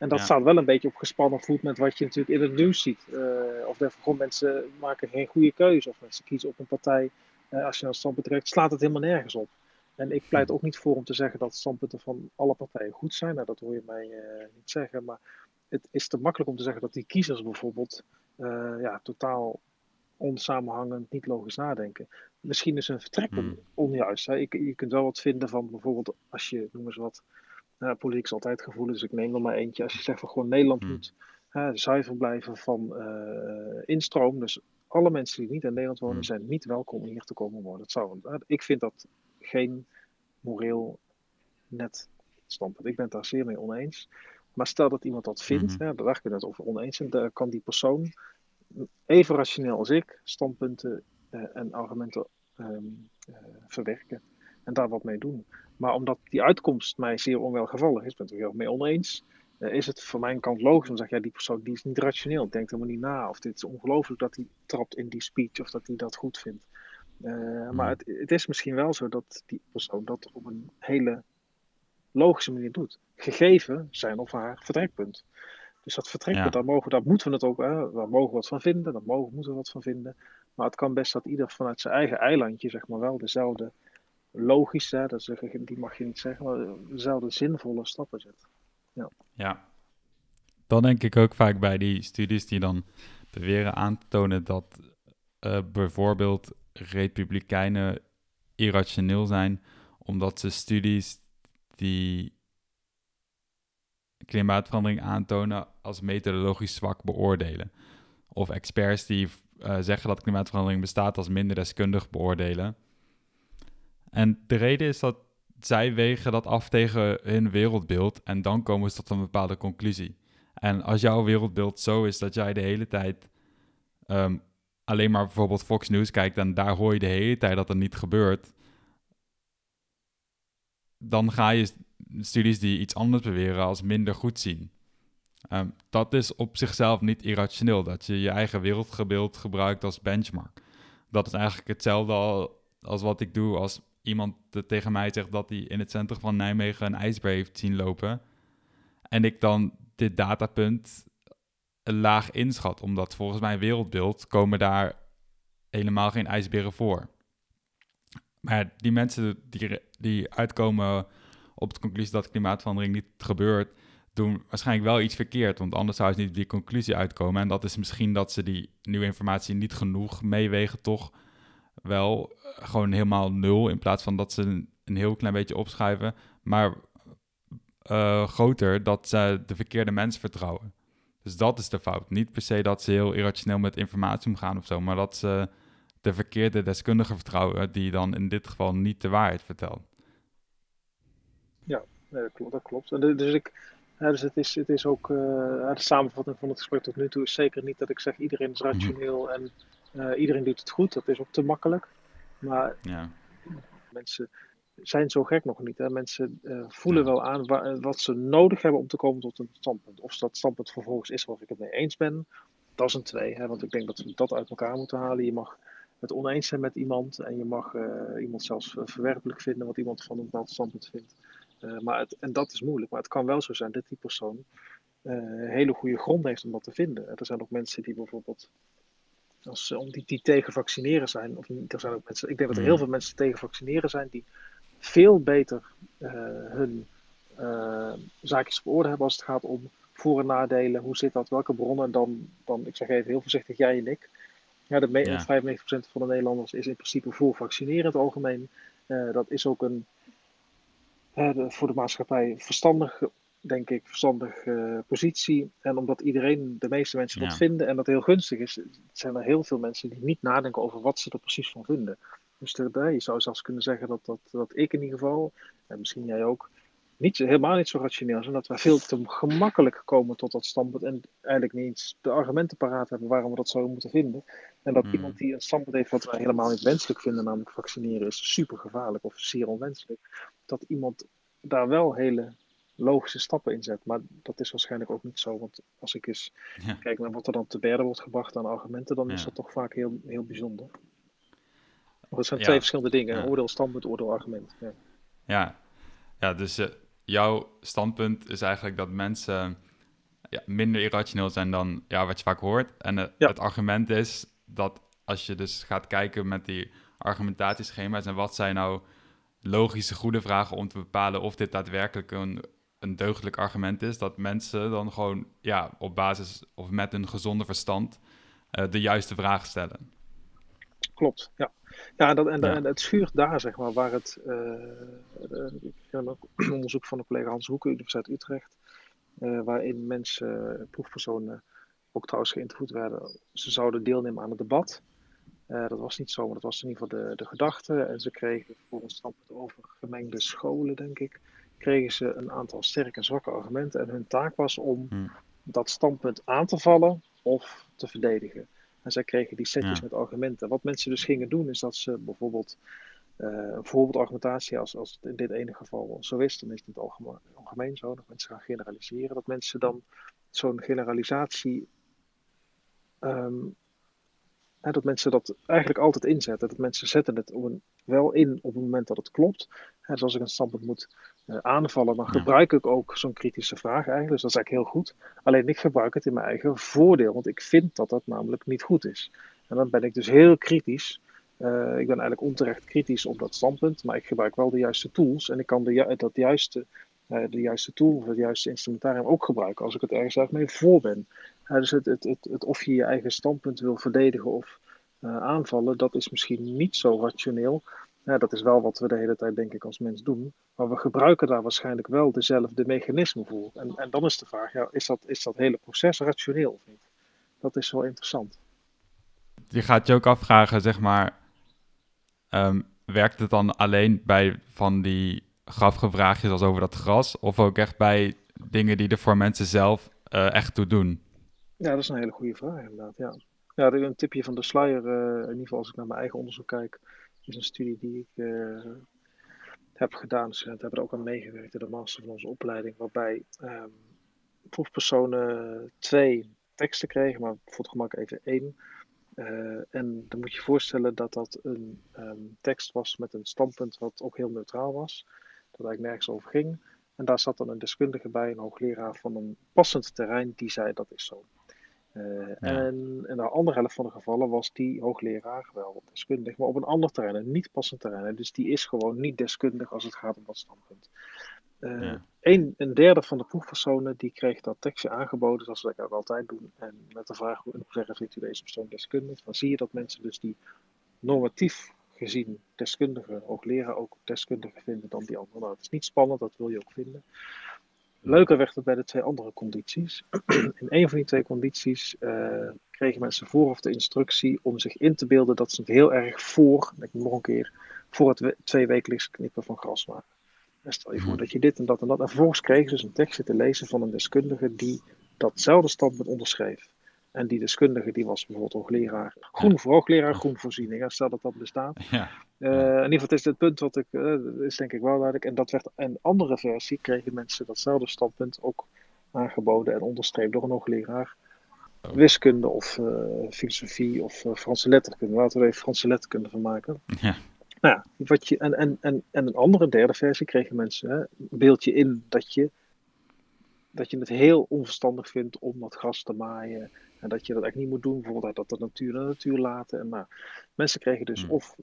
En dat staat wel een beetje op gespannen voet met wat je natuurlijk in het nieuws ziet. Uh, of gewoon mensen maken geen goede keuze. Of mensen kiezen op een partij. Uh, als je naar het standpunt trekt, slaat het helemaal nergens op. En ik pleit ook niet voor om te zeggen dat standpunten van alle partijen goed zijn. Nou, dat hoor je mij uh, niet zeggen. Maar het is te makkelijk om te zeggen dat die kiezers bijvoorbeeld ja, totaal onsamenhangend, niet logisch nadenken. Misschien is een vertrekpunt mm. onjuist. Hè? Je, je kunt wel wat vinden van bijvoorbeeld als je, noem eens wat, politiek is altijd gevoelig, dus ik neem er maar eentje. Als je zegt van gewoon Nederland hmm. moet zuiver blijven van uh, instroom. Dus alle mensen die niet in Nederland wonen, hmm. zijn niet welkom hier te komen wonen. Dat zou, uh, ik vind dat geen moreel net standpunt. Ik ben het daar zeer mee oneens. Maar stel dat iemand dat vindt, mm -hmm. daar kunnen we het over oneens zijn, dan kan die persoon even rationeel als ik standpunten uh, en argumenten um, uh, verwerken en daar wat mee doen. Maar omdat die uitkomst mij zeer onwelgevallig is, ben ik het er heel mee oneens, uh, is het van mijn kant logisch om te zeggen, ja, die persoon die is niet rationeel, denkt helemaal niet na, of dit is ongelooflijk dat hij trapt in die speech, of dat hij dat goed vindt. Uh, maar het, het, is misschien wel zo dat die persoon dat op een hele logische manier doet, gegeven zijn of haar vertrekpunt. Dus dat vertrekpunt, ja. daar, mogen, daar moeten we het ook, hè, daar mogen we wat van vinden, daar mogen, moeten we wat van vinden. Maar het kan best dat ieder vanuit zijn eigen eilandje, zeg maar wel, dezelfde logisch, hè, dat die mag je niet zeggen, maar dezelfde zinvolle stappen zet. Ja. ja. Dan denk ik ook vaak bij die studies die dan beweren aan te tonen dat uh, bijvoorbeeld republikeinen irrationeel zijn, omdat ze studies die klimaatverandering aantonen als methodologisch zwak beoordelen. Of experts die uh, zeggen dat klimaatverandering bestaat als minder deskundig beoordelen. En de reden is dat zij wegen dat af tegen hun wereldbeeld en dan komen ze tot een bepaalde conclusie. En als jouw wereldbeeld zo is dat jij de hele tijd um, alleen maar bijvoorbeeld Fox News kijkt en daar hoor je de hele tijd dat er niet gebeurt, dan ga je studies die iets anders beweren als minder goed zien. Um, dat is op zichzelf niet irrationeel, dat je je eigen wereldbeeld gebruikt als benchmark. Dat is eigenlijk hetzelfde als wat ik doe als iemand tegen mij zegt dat hij in het centrum van Nijmegen een ijsbeer heeft zien lopen. En ik dan dit datapunt laag inschat, omdat volgens mijn wereldbeeld komen daar helemaal geen ijsberen voor. Maar die mensen die, die uitkomen op de conclusie dat klimaatverandering niet gebeurt, doen waarschijnlijk wel iets verkeerd. Want anders zou ze niet die conclusie uitkomen. En dat is misschien dat ze die nieuwe informatie niet genoeg meewegen, toch wel eh, gewoon helemaal nul. In plaats van dat ze een, heel klein beetje opschuiven. Maar uh, groter dat ze de verkeerde mensen vertrouwen. Dus dat is de fout. Niet per se dat ze heel irrationeel met informatie omgaan of zo, maar dat ze de verkeerde deskundige vertrouwen, die dan in dit geval niet de waarheid vertelt. Ja, dat klopt. Dat klopt. Dus, ik, ja, dus het, is, het is ook, uh, de samenvatting van het gesprek tot nu toe is zeker niet dat ik zeg iedereen is rationeel mhm. en uh, iedereen doet het goed. Dat is ook te makkelijk. Maar ja. mensen zijn zo gek nog niet. Hè? Mensen uh, voelen wel aan wat ze nodig hebben om te komen tot een standpunt. Of dat standpunt vervolgens is waar ik het mee eens ben, dat is een twee. Hè? Want ik denk dat we dat uit elkaar moeten halen. Je mag het oneens zijn met iemand en je mag uh, iemand zelfs verwerpelijk vinden wat iemand van een bepaald standpunt vindt. Uh, maar het, en dat is moeilijk. Maar het kan wel zo zijn dat die persoon hele goede grond heeft om dat te vinden. Er zijn ook mensen die bijvoorbeeld als, om die, die tegen vaccineren zijn. Of er zijn ook mensen, ik denk dat er heel mm. veel mensen tegen vaccineren zijn die veel beter uh, hun uh, zaakjes op orde hebben als het gaat om voor- en nadelen. Hoe zit dat? Welke bronnen dan, dan ik zeg even heel voorzichtig, jij en ik. Ja, de ja. 95% van de Nederlanders is in principe voor vaccineren in het algemeen. Uh, dat is ook een voor de maatschappij verstandig, denk ik, verstandige positie. En omdat iedereen, de meeste mensen dat vinden en dat heel gunstig is, zijn er heel veel mensen die niet nadenken over wat ze er precies van vinden. Dus je zou zelfs kunnen zeggen dat, dat, dat ik in ieder geval, en misschien jij ook, niet, helemaal niet zo rationeel zijn. Dat we veel te gemakkelijk komen tot dat standpunt en eigenlijk niet eens de argumenten paraat hebben waarom we dat zouden moeten vinden. En dat hmm. iemand die een standpunt heeft wat wij helemaal niet wenselijk vinden, namelijk vaccineren is super gevaarlijk of zeer onwenselijk, dat iemand daar wel hele logische stappen in zet. Maar dat is waarschijnlijk ook niet zo, want als ik eens kijk naar wat er dan te berden wordt gebracht aan argumenten, dan is dat toch vaak heel, heel bijzonder. Maar het zijn twee verschillende dingen, oordeel, standpunt, oordeel, argument. Ja, ja. dus uh, jouw standpunt is eigenlijk dat mensen ja, minder irrationeel zijn dan ja, wat je vaak hoort. En het argument is dat als je dus gaat kijken met die argumentatieschema's en wat zijn nou logische goede vragen om te bepalen of dit daadwerkelijk een, een deugdelijk argument is, dat mensen dan gewoon ja, op basis of met een gezonde verstand uh, de juiste vraag stellen. Klopt, ja. Ja, dat, en, en het schuurt daar, zeg maar, waar het. Uh, ik heb ook onderzoek van de collega Hans Hoeken, Universiteit Utrecht, waarin mensen, proefpersonen, ook trouwens geïnterviewd werden. Ze zouden deelnemen aan het debat. Uh, dat was niet zo, maar dat was in ieder geval de, de gedachte. En ze kregen voor een standpunt over gemengde scholen, denk ik, kregen ze een aantal sterke en zwakke argumenten. En hun taak was om hmm. dat standpunt aan te vallen of te verdedigen. En zij kregen die setjes met argumenten. Wat mensen dus gingen doen, is dat ze bijvoorbeeld uh, een voorbeeldargumentatie, als, als het in dit ene geval zo is, dan is het in het algemeen, algemeen zo, dat mensen gaan generaliseren, dat mensen dan zo'n generalisatie um, dat mensen dat eigenlijk altijd inzetten. Dat mensen zetten het op een, wel in op het moment dat het klopt. dus als ik een standpunt moet uh, aanvallen, dan gebruik ik ook zo'n kritische vraag eigenlijk. Dus dat is eigenlijk heel goed. Alleen ik gebruik het in mijn eigen voordeel, want ik vind dat dat namelijk niet goed is. En dan ben ik dus heel kritisch. Uh, ik ben eigenlijk onterecht kritisch op dat standpunt, maar ik gebruik wel de juiste tools en ik kan de, dat juiste, de juiste tool of het juiste instrumentarium ook gebruiken als ik het ergens uit mee voor ben dus het, het, het, het, of je je eigen standpunt wil verdedigen of uh, aanvallen, dat is misschien niet zo rationeel. Dat is wel wat we de hele tijd, denk ik, als mens doen. Maar we gebruiken daar waarschijnlijk wel dezelfde mechanismen voor. En, en dan is de vraag, ja, is, dat, is dat hele proces rationeel of niet? Dat is wel interessant. Je gaat je ook afvragen, zeg maar, um, werkt het dan alleen bij van die grappige vraagjes als over dat gras? Of ook echt bij dingen die er voor mensen zelf uh, echt toe doen? Ja, dat is een hele goede vraag inderdaad. Ja, ja een tipje van de sluier, uh, in ieder geval als ik naar mijn eigen onderzoek kijk, is een studie die ik uh, heb gedaan. Studenten hebben er ook aan meegewerkt in de master van onze opleiding, waarbij um, proefpersonen twee teksten kregen, maar voor het gemak even één. En dan moet je je voorstellen dat dat een um, tekst was met een standpunt wat ook heel neutraal was, dat eigenlijk nergens over ging. En daar zat dan een deskundige bij, een hoogleraar van een passend terrein, die zei dat is zo. Uh, En in de andere helft van de gevallen was die hoogleraar wel deskundig, maar op een ander terrein, een niet passend terrein. Dus die is gewoon niet deskundig als het gaat om dat standpunt. Uh, een, een, derde van de proefpersonen die kreeg dat tekstje aangeboden, zoals we dat ook altijd doen. En met de vraag in hoeverre vindt u deze persoon deskundig, dan zie je dat mensen dus die normatief gezien deskundige hoogleraar ook deskundiger vinden dan die andere. Nou, het is niet spannend, dat wil je ook vinden. Leuker werd het bij de twee andere condities. In een van die twee condities uh, kregen mensen vooraf de instructie om zich in te beelden dat ze het heel erg voor, ik nog een keer, voor het twee wekelijks knippen van gras waren. En stel je voor hmm. dat je dit en dat en dat. En vervolgens kregen ze dus een tekstje te lezen van een deskundige die datzelfde standpunt onderschreef. En die deskundige die was bijvoorbeeld hoogleraar groen voor hoogleraar groenvoorziening. Stel dat dat bestaat. Ja. Uh, in ieder geval, het is het punt wat ik, uh, is denk ik wel duidelijk. En dat werd een andere versie, kregen mensen datzelfde standpunt ook aangeboden en onderstreept door een hoogleraar. Oh. Wiskunde of uh, filosofie of Franse letterkunde. Laten we er even Franse letterkunde van maken. Ja. Nou ja, wat je, en, en, en, en een andere derde versie kregen mensen. Hè, beeld je in dat je, dat je het heel onverstandig vindt om dat gras te maaien en dat je dat echt niet moet doen, bijvoorbeeld dat de natuur de natuur laten. En nou, mensen kregen dus hmm. of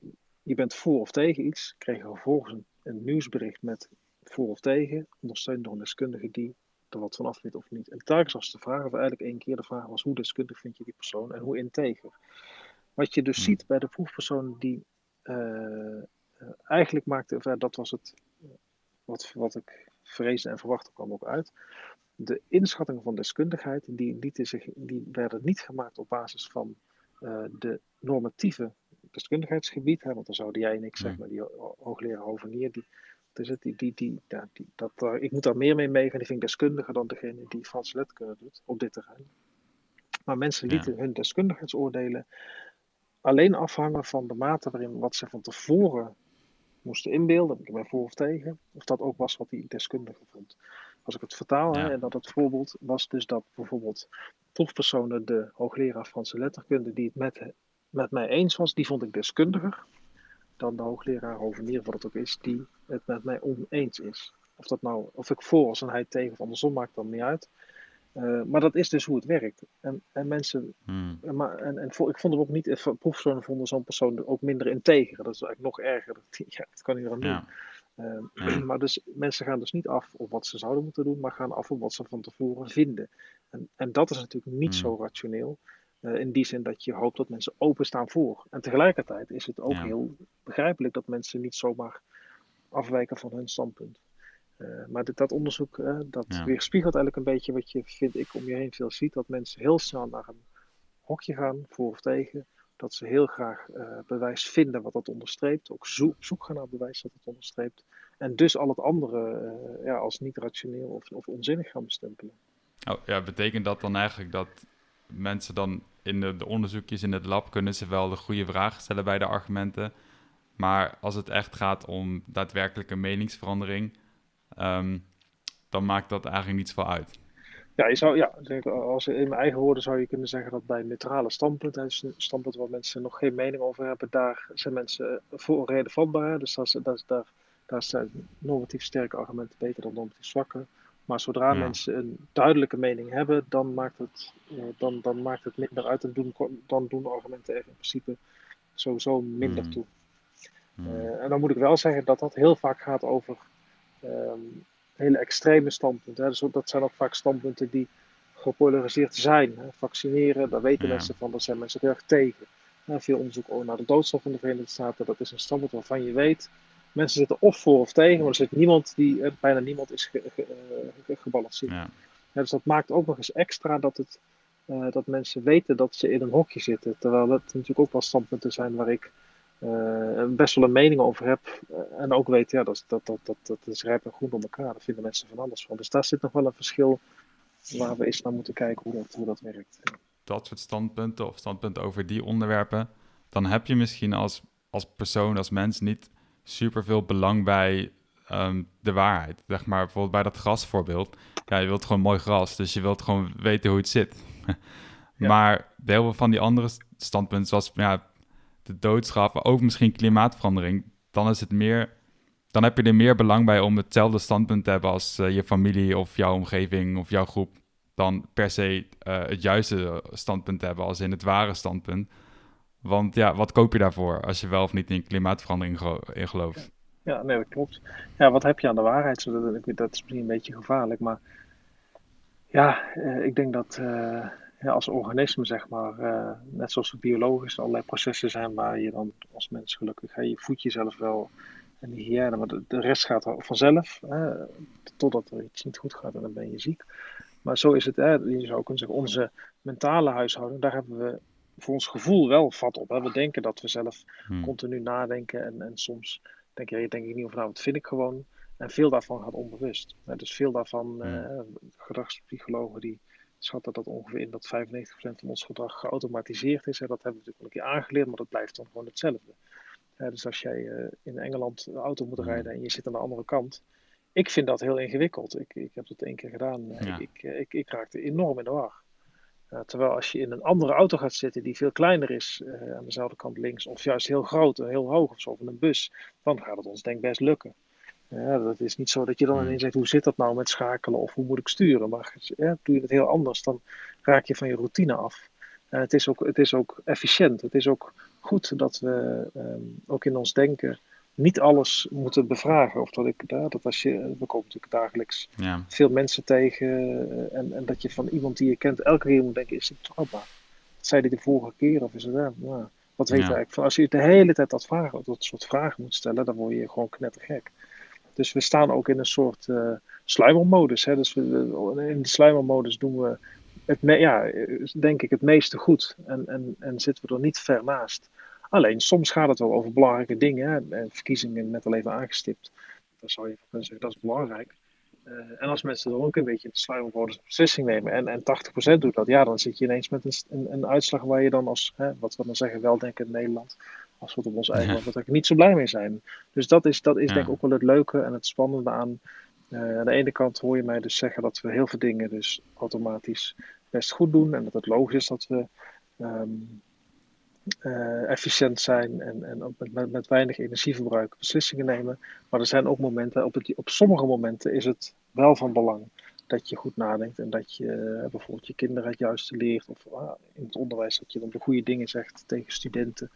je bent voor of tegen iets, kregen vervolgens een, een, nieuwsbericht met voor of tegen, ondersteund door een deskundige die er wat van af weet of niet. En telkens was de vraag, of eigenlijk één keer de vraag was, hoe deskundig vind je die persoon en hoe integer? Wat je dus hmm. ziet bij de proefpersonen die uh, eigenlijk maakte, of, dat was het wat, wat ik vreesde en verwachtte kwam ook uit. De inschattingen van deskundigheid, die, lieten zich, die werden niet gemaakt op basis van uh, de normatieve deskundigheidsgebied. Hè, want dan zouden jij en ik, zeg maar, die hoogleraar Hovenier, die, dus die, die, die, ja, die, dat, uh, ik moet daar meer mee meegaan. Die vind ik deskundiger dan degene die Franse letterkunde doet op dit terrein. Maar mensen lieten hun deskundigheidsoordelen alleen afhangen van de mate waarin wat ze van tevoren moesten inbeelden, ik ben voor of tegen, of dat ook was wat die deskundige vond. Als ik het vertaal, hè, en dat het voorbeeld was dus dat bijvoorbeeld proefpersonen de hoogleraar Franse letterkunde die het met, met mij eens was, die vond ik deskundiger dan de hoogleraar Hovenier, wat het ook is, die het met mij oneens is. Of, dat nou, of ik voor was en hij tegen of andersom, maakt dan niet uit. Uh, maar dat is dus hoe het werkt. En, en mensen. Hmm. Maar, en, en ik vond hem ook niet. Proefpersonen vonden zo'n persoon ook minder integer. Dat is eigenlijk nog erger. Dat, ja, dat kan niet aan doen. Uh, Maar dus mensen gaan dus niet af op wat ze zouden moeten doen, maar gaan af op wat ze van tevoren vinden. En, en dat is natuurlijk niet hmm. zo rationeel. Uh, in die zin dat je hoopt dat mensen openstaan voor. En tegelijkertijd is het ook heel begrijpelijk dat mensen niet zomaar afwijken van hun standpunt. Uh, maar dit, dat onderzoek uh, dat weerspiegelt eigenlijk een beetje wat je, vind ik, om je heen veel ziet. Dat mensen heel snel naar een hokje gaan, voor of tegen. Dat ze heel graag uh, bewijs vinden wat dat onderstreept. Ook op zoek gaan naar bewijs dat het onderstreept. En dus al het andere ja, als niet rationeel of, of onzinnig gaan bestempelen. Oh, ja, betekent dat dan eigenlijk dat mensen dan in de, de onderzoekjes in het lab kunnen ze wel de goede vragen stellen bij de argumenten. Maar als het echt gaat om daadwerkelijke meningsverandering, um, dan maakt dat eigenlijk niets veel uit. Ja, je zou, ja als in mijn eigen woorden zou je kunnen zeggen dat bij neutrale standpunten, dus een standpunt waar mensen nog geen mening over hebben, daar zijn mensen voor reden vatbaar. Dus dat, dat, daar, daar zijn normatief sterke argumenten beter dan normatief zwakke. Maar zodra mensen een duidelijke mening hebben, dan maakt het, uh, dan, dan maakt het minder uit. En doen, dan doen argumenten er in principe sowieso minder hmm. toe. Uh, en dan moet ik wel zeggen dat dat heel vaak gaat over um, hele extreme standpunten. Hè. Dus dat zijn ook vaak standpunten die gepolariseerd zijn. Hè. Vaccineren, daar weten mensen van, daar zijn mensen heel erg tegen. veel onderzoek naar de doodstraf in de Verenigde Staten, dat is een standpunt waarvan je weet, mensen zitten of voor of tegen, maar er zit niemand die, eh, bijna niemand is ge, ge, ge, gebalanceerd. Ja. dus dat maakt ook nog eens extra dat, het, uh, dat mensen weten dat ze in een hokje zitten. Terwijl het natuurlijk ook wel standpunten zijn waar ik uh, best wel een mening over heb. Uh, en ook weet, ja, dat, dat, dat, dat, dat is rijp en groen op elkaar. Daar vinden mensen van alles van. Dus daar zit nog wel een verschil waar we eens naar moeten kijken hoe dat, hoe dat werkt. Dat soort standpunten of standpunten over die onderwerpen, dan heb je misschien als, als persoon, als mens niet super veel belang bij um, de waarheid. Zeg maar bijvoorbeeld bij dat grasvoorbeeld. Ja, je wilt gewoon mooi gras, dus je wilt gewoon weten hoe het zit. Maar heel veel van die andere standpunten, zoals ja, de doodstraf, ook misschien klimaatverandering, dan is het meer. Dan heb je er meer belang bij om hetzelfde standpunt te hebben als uh, je familie of jouw omgeving of jouw groep. Dan per se uh, het juiste standpunt te hebben als in het ware standpunt. Want ja, wat koop je daarvoor als je wel of niet in klimaatverandering in gelooft? Ja, nee, dat klopt. Ja, wat heb je aan de waarheid? Dat is misschien een beetje gevaarlijk, maar ja, uh, ik denk dat ja, als organisme, zeg maar, uh, net zoals biologisch allerlei processen zijn waar je dan als mens gelukkig, hè, je voedt jezelf wel en die hygiëne, maar de, de rest gaat vanzelf, hè, totdat er iets niet goed gaat en dan ben je ziek. Maar zo is het, hè, je zou kunnen zeggen, onze mentale huishouding, daar hebben we voor ons gevoel wel vat op. Hè. We denken dat we zelf hmm. continu nadenken en, en soms denk je, denk ik niet over nou, wat vind ik gewoon. En veel daarvan gaat onbewust. Dus veel daarvan, hmm. uh, gedragspsychologen die schatten dat ongeveer in dat 95% van ons gedrag geautomatiseerd is. Hè. Dat hebben we natuurlijk een keer aangeleerd, maar dat blijft dan gewoon hetzelfde. dus als jij uh, in Engeland een auto moet rijden en je zit aan de andere kant. Ik vind dat heel ingewikkeld. Ik, ik heb het één keer gedaan. Ja. Ik, ik, ik, ik, raakte enorm in de war. Uh, terwijl als je in een andere auto gaat zitten die veel kleiner is, aan dezelfde kant links, of juist heel groot en heel hoog of zo, of in een bus, dan gaat het ons denk ik best lukken. Ja, dat is niet zo dat je dan hmm. ineens zegt, hoe zit dat nou met schakelen of hoe moet ik sturen? Maar ja, doe je het heel anders, dan raak je van je routine af. En het is ook, het is ook efficiënt. Het is ook goed dat we um, ook in ons denken niet alles moeten bevragen. Of dat ik, ja, dat als je, we komen natuurlijk dagelijks ja. veel mensen tegen. Eh, en, en dat je van iemand die je kent elke keer moet denken, is het trauma? Wat zei hij de vorige keer? Of is het, nou, wat weet ja. eigenlijk? Als je de hele tijd dat, vragen, dat soort vragen moet stellen, dan word je gewoon knettergek. Dus we staan ook in een soort uh, sluimermodus. Hè? Dus we, in die sluimermodus doen we het, ja, denk ik het meeste goed. En, en, en zitten we er niet ver naast. Alleen soms gaat het wel over belangrijke dingen. Hè? Verkiezingen net al even aangestipt. Dat zou je kunnen zeggen, dat is belangrijk. Uh, en als mensen dan ook een beetje in de sluimermodus beslissing nemen en, en 80% doet dat, ja, dan zit je ineens met een, een, een uitslag waar je dan als, hè, wat we dan zeggen, weldenken in Nederland, als we het op ons eigen land ja. niet zo blij mee zijn. Dus dat is, dat is denk ik ook wel het leuke en het spannende aan. Uh, aan de ene kant hoor je mij dus zeggen dat we heel veel dingen dus automatisch best goed doen en dat het logisch is dat we um, uh, efficiënt zijn en, en met, weinig energieverbruik beslissingen nemen. Maar er zijn ook momenten, op, het, op sommige momenten is het wel van belang dat je goed nadenkt en dat je uh, bijvoorbeeld je kinderen het juiste leert of uh, in het onderwijs dat je dan de goede dingen zegt tegen studenten.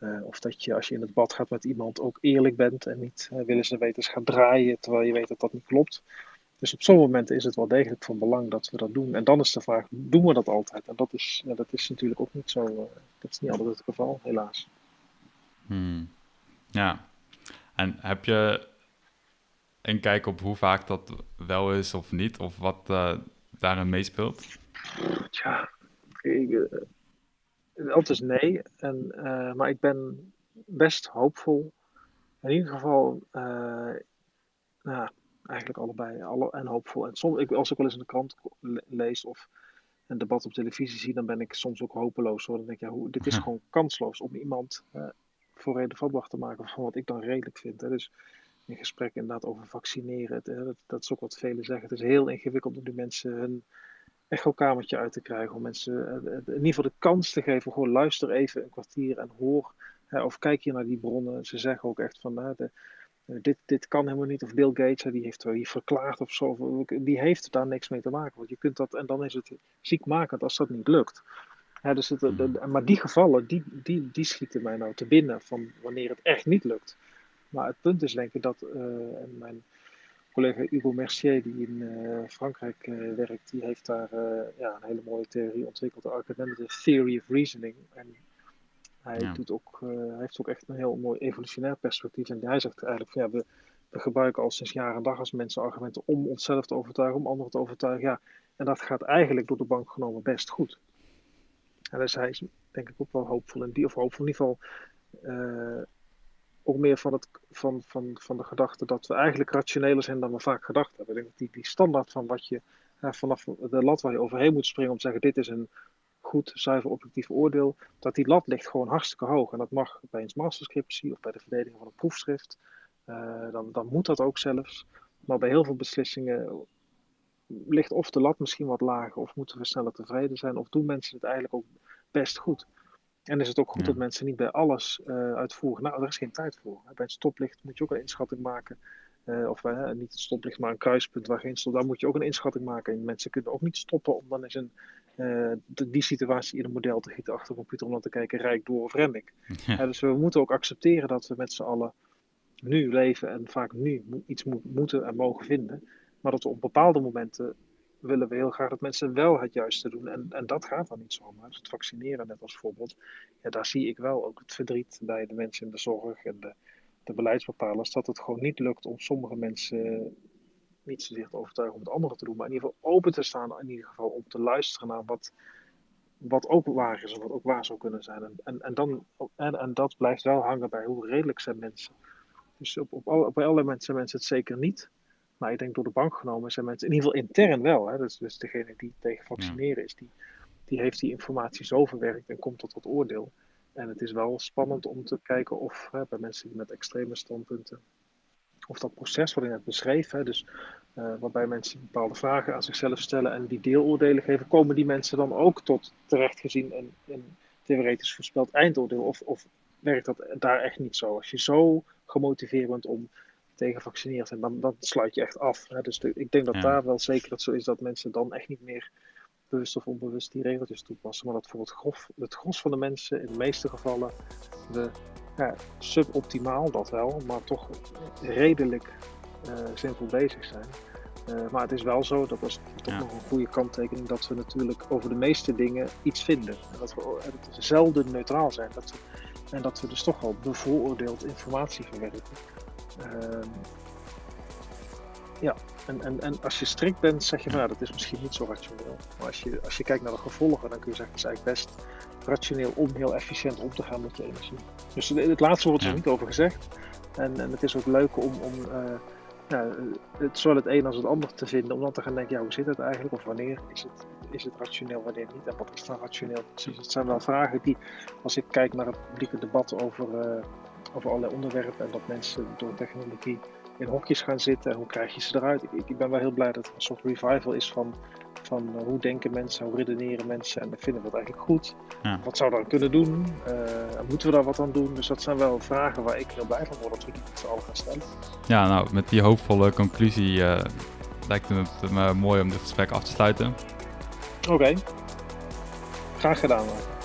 Uh, of dat je als je in het bad gaat met iemand ook eerlijk bent en niet willen ze weten gaat draaien terwijl je weet dat dat niet klopt. Dus op sommige momenten is het wel degelijk van belang dat we dat doen. En dan is de vraag, doen we dat altijd? En dat is, ja, dat is natuurlijk ook niet zo, uh, dat is niet altijd het geval, helaas. Hmm. Ja, en heb je een kijk op hoe vaak dat wel is of niet? Of wat daarin meespeelt? Tja, ik, het antwoord is nee. En, maar ik ben best hoopvol. In ieder geval, nou, eigenlijk allebei alle, en hoopvol. En soms, ik, als ik wel eens in de krant lees of een debat op televisie zie, dan ben ik soms ook hopeloos. Hoor. Dan denk ik, ja, hoe, dit is gewoon kansloos om iemand uh, voor reden vatbaar te maken van wat ik dan redelijk vind. Hè. Dus in gesprek inderdaad over vaccineren, het, dat, dat, is ook wat velen zeggen. Het is heel ingewikkeld om die mensen hun echokamertje uit te krijgen. Om mensen uh, in ieder geval de kans te geven, gewoon luister even een kwartier en hoor. of kijk je naar die bronnen. Ze zeggen ook echt van, de, eh, dit, dit kan helemaal niet. Of Bill Gates, die heeft hier verklaard of zo. Die heeft daar niks mee te maken. Want je kunt dat, en dan is het ziekmakend als dat niet lukt. dus het, hmm. maar die gevallen, die, die, die schieten mij nou te binnen van wanneer het echt niet lukt. Maar het punt is denk ik dat, uh, mijn collega Hugo Mercier, die in uh, Frankrijk uh, werkt, die heeft daar ja, een hele mooie theorie ontwikkeld, de Argumentative Theory of Reasoning. En hij, doet ook, heeft ook echt een heel mooi evolutionair perspectief. En hij zegt eigenlijk van ja, we, we gebruiken al sinds jaar en dag als mensen argumenten om onszelf te overtuigen, om anderen te overtuigen. Ja, en dat gaat eigenlijk door de bank genomen best goed. En dus hij is denk ik ook wel hoopvol in die, of hoopvol in ieder geval ook meer van, het, van, van, van de gedachte dat we eigenlijk rationeler zijn dan we vaak gedacht hebben. Denk die, die standaard van wat je uh, vanaf de lat waar je overheen moet springen om te zeggen dit is een goed, zuiver, objectief oordeel, dat die lat ligt gewoon hartstikke hoog. En dat mag bij een masterscriptie of bij de verdediging van een proefschrift. Uh, dan, dan moet dat ook zelfs. Maar bij heel veel beslissingen ligt of de lat misschien wat lager, of moeten we sneller tevreden zijn, of doen mensen het eigenlijk ook best goed. En is het ook goed dat mensen niet bij alles uh, uitvoeren. Nou, er is geen tijd voor. Bij een stoplicht moet je ook een inschatting maken. Uh, of uh, niet een stoplicht, maar een kruispunt waar geen stop. Daar moet je ook een inschatting maken. En mensen kunnen ook niet stoppen om dan eens een die situatie in een model te gieten achter de computer om dan te kijken, rijk door of rem ik. Ja. dus we moeten ook accepteren dat we met z'n allen nu leven en vaak nu iets mo moeten en mogen vinden. Maar dat we op bepaalde momenten willen we heel graag dat mensen wel het juiste doen. En, en dat gaat dan niet zomaar. Het vaccineren net als voorbeeld. Ja, daar zie ik wel ook het verdriet bij de mensen in de zorg en de, de beleidsbepalers. Dat het gewoon niet lukt om sommige mensen niet zozeer te overtuigen om het andere te doen, maar in ieder geval open te staan, in ieder geval om te luisteren naar wat, wat ook waar is en wat ook waar zou kunnen zijn. En, en, dan, en, en dat blijft wel hangen bij hoe redelijk zijn mensen. Dus op, op, op bij alle mensen zijn mensen het zeker niet. Maar ik denk door de bank genomen zijn mensen, in ieder geval intern wel. Hè, dus, dus degene die tegen vaccineren is, die, die heeft die informatie zo verwerkt en komt tot dat oordeel. En het is wel spannend om te kijken of hè, bij mensen met extreme standpunten of dat proces wat ik net beschreef, hè, dus uh, waarbij mensen bepaalde vragen aan zichzelf stellen en die deeloordelen geven, komen die mensen dan ook tot terecht gezien een, een theoretisch voorspeld eindoordeel? Of, of werkt dat daar echt niet zo? Als je zo gemotiveerd bent om tegen vaccineren zijn, dan, dan sluit je echt af. Hè? Dus ik denk dat ja. daar wel zeker dat zo is dat mensen dan echt niet meer bewust of onbewust die regeltjes toepassen. Maar dat voor het, grof, het gros van de mensen in de meeste gevallen de ja, suboptimaal dat wel, maar toch redelijk uh, simpel bezig zijn. Uh, maar het is wel zo, dat was toch ja. nog een goede kanttekening, dat we natuurlijk over de meeste dingen iets vinden. En dat we, dat we zelden neutraal zijn. Dat we, en dat we dus toch wel bevooroordeeld informatie verwerken. Uh, Ja, en, en, en als je strikt bent, zeg je nou, dat is misschien niet zo rationeel. Maar als je, als je kijkt naar de gevolgen, dan kun je zeggen, het is eigenlijk best rationeel om heel efficiënt om te gaan met je energie. Dus het laatste wordt er Ja. niet over gezegd. En, en het is ook leuk om, om ja, het, zowel het een als het ander te vinden, om dan te gaan denken, ja, hoe zit het eigenlijk? Of wanneer is het, is het rationeel, wanneer niet? En wat is dan rationeel precies? Het zijn wel vragen die, als ik kijk naar het publieke debat over, eh, over allerlei onderwerpen en dat mensen door technologie in hokjes gaan zitten en hoe krijg je ze eruit? Ik, ik ben wel heel blij dat er een soort revival is van, van eh, hoe denken mensen, hoe redeneren mensen en vinden we het eigenlijk goed? Ja. Wat zou we dan kunnen doen? Eh, moeten we daar wat aan doen? Dus dat zijn wel vragen waar ik heel blij van word dat we die met z'n allen gaan stellen. Ja, nou, met die hoopvolle conclusie eh, lijkt het me mooi om dit gesprek af te sluiten. Oké, graag gedaan. Mark.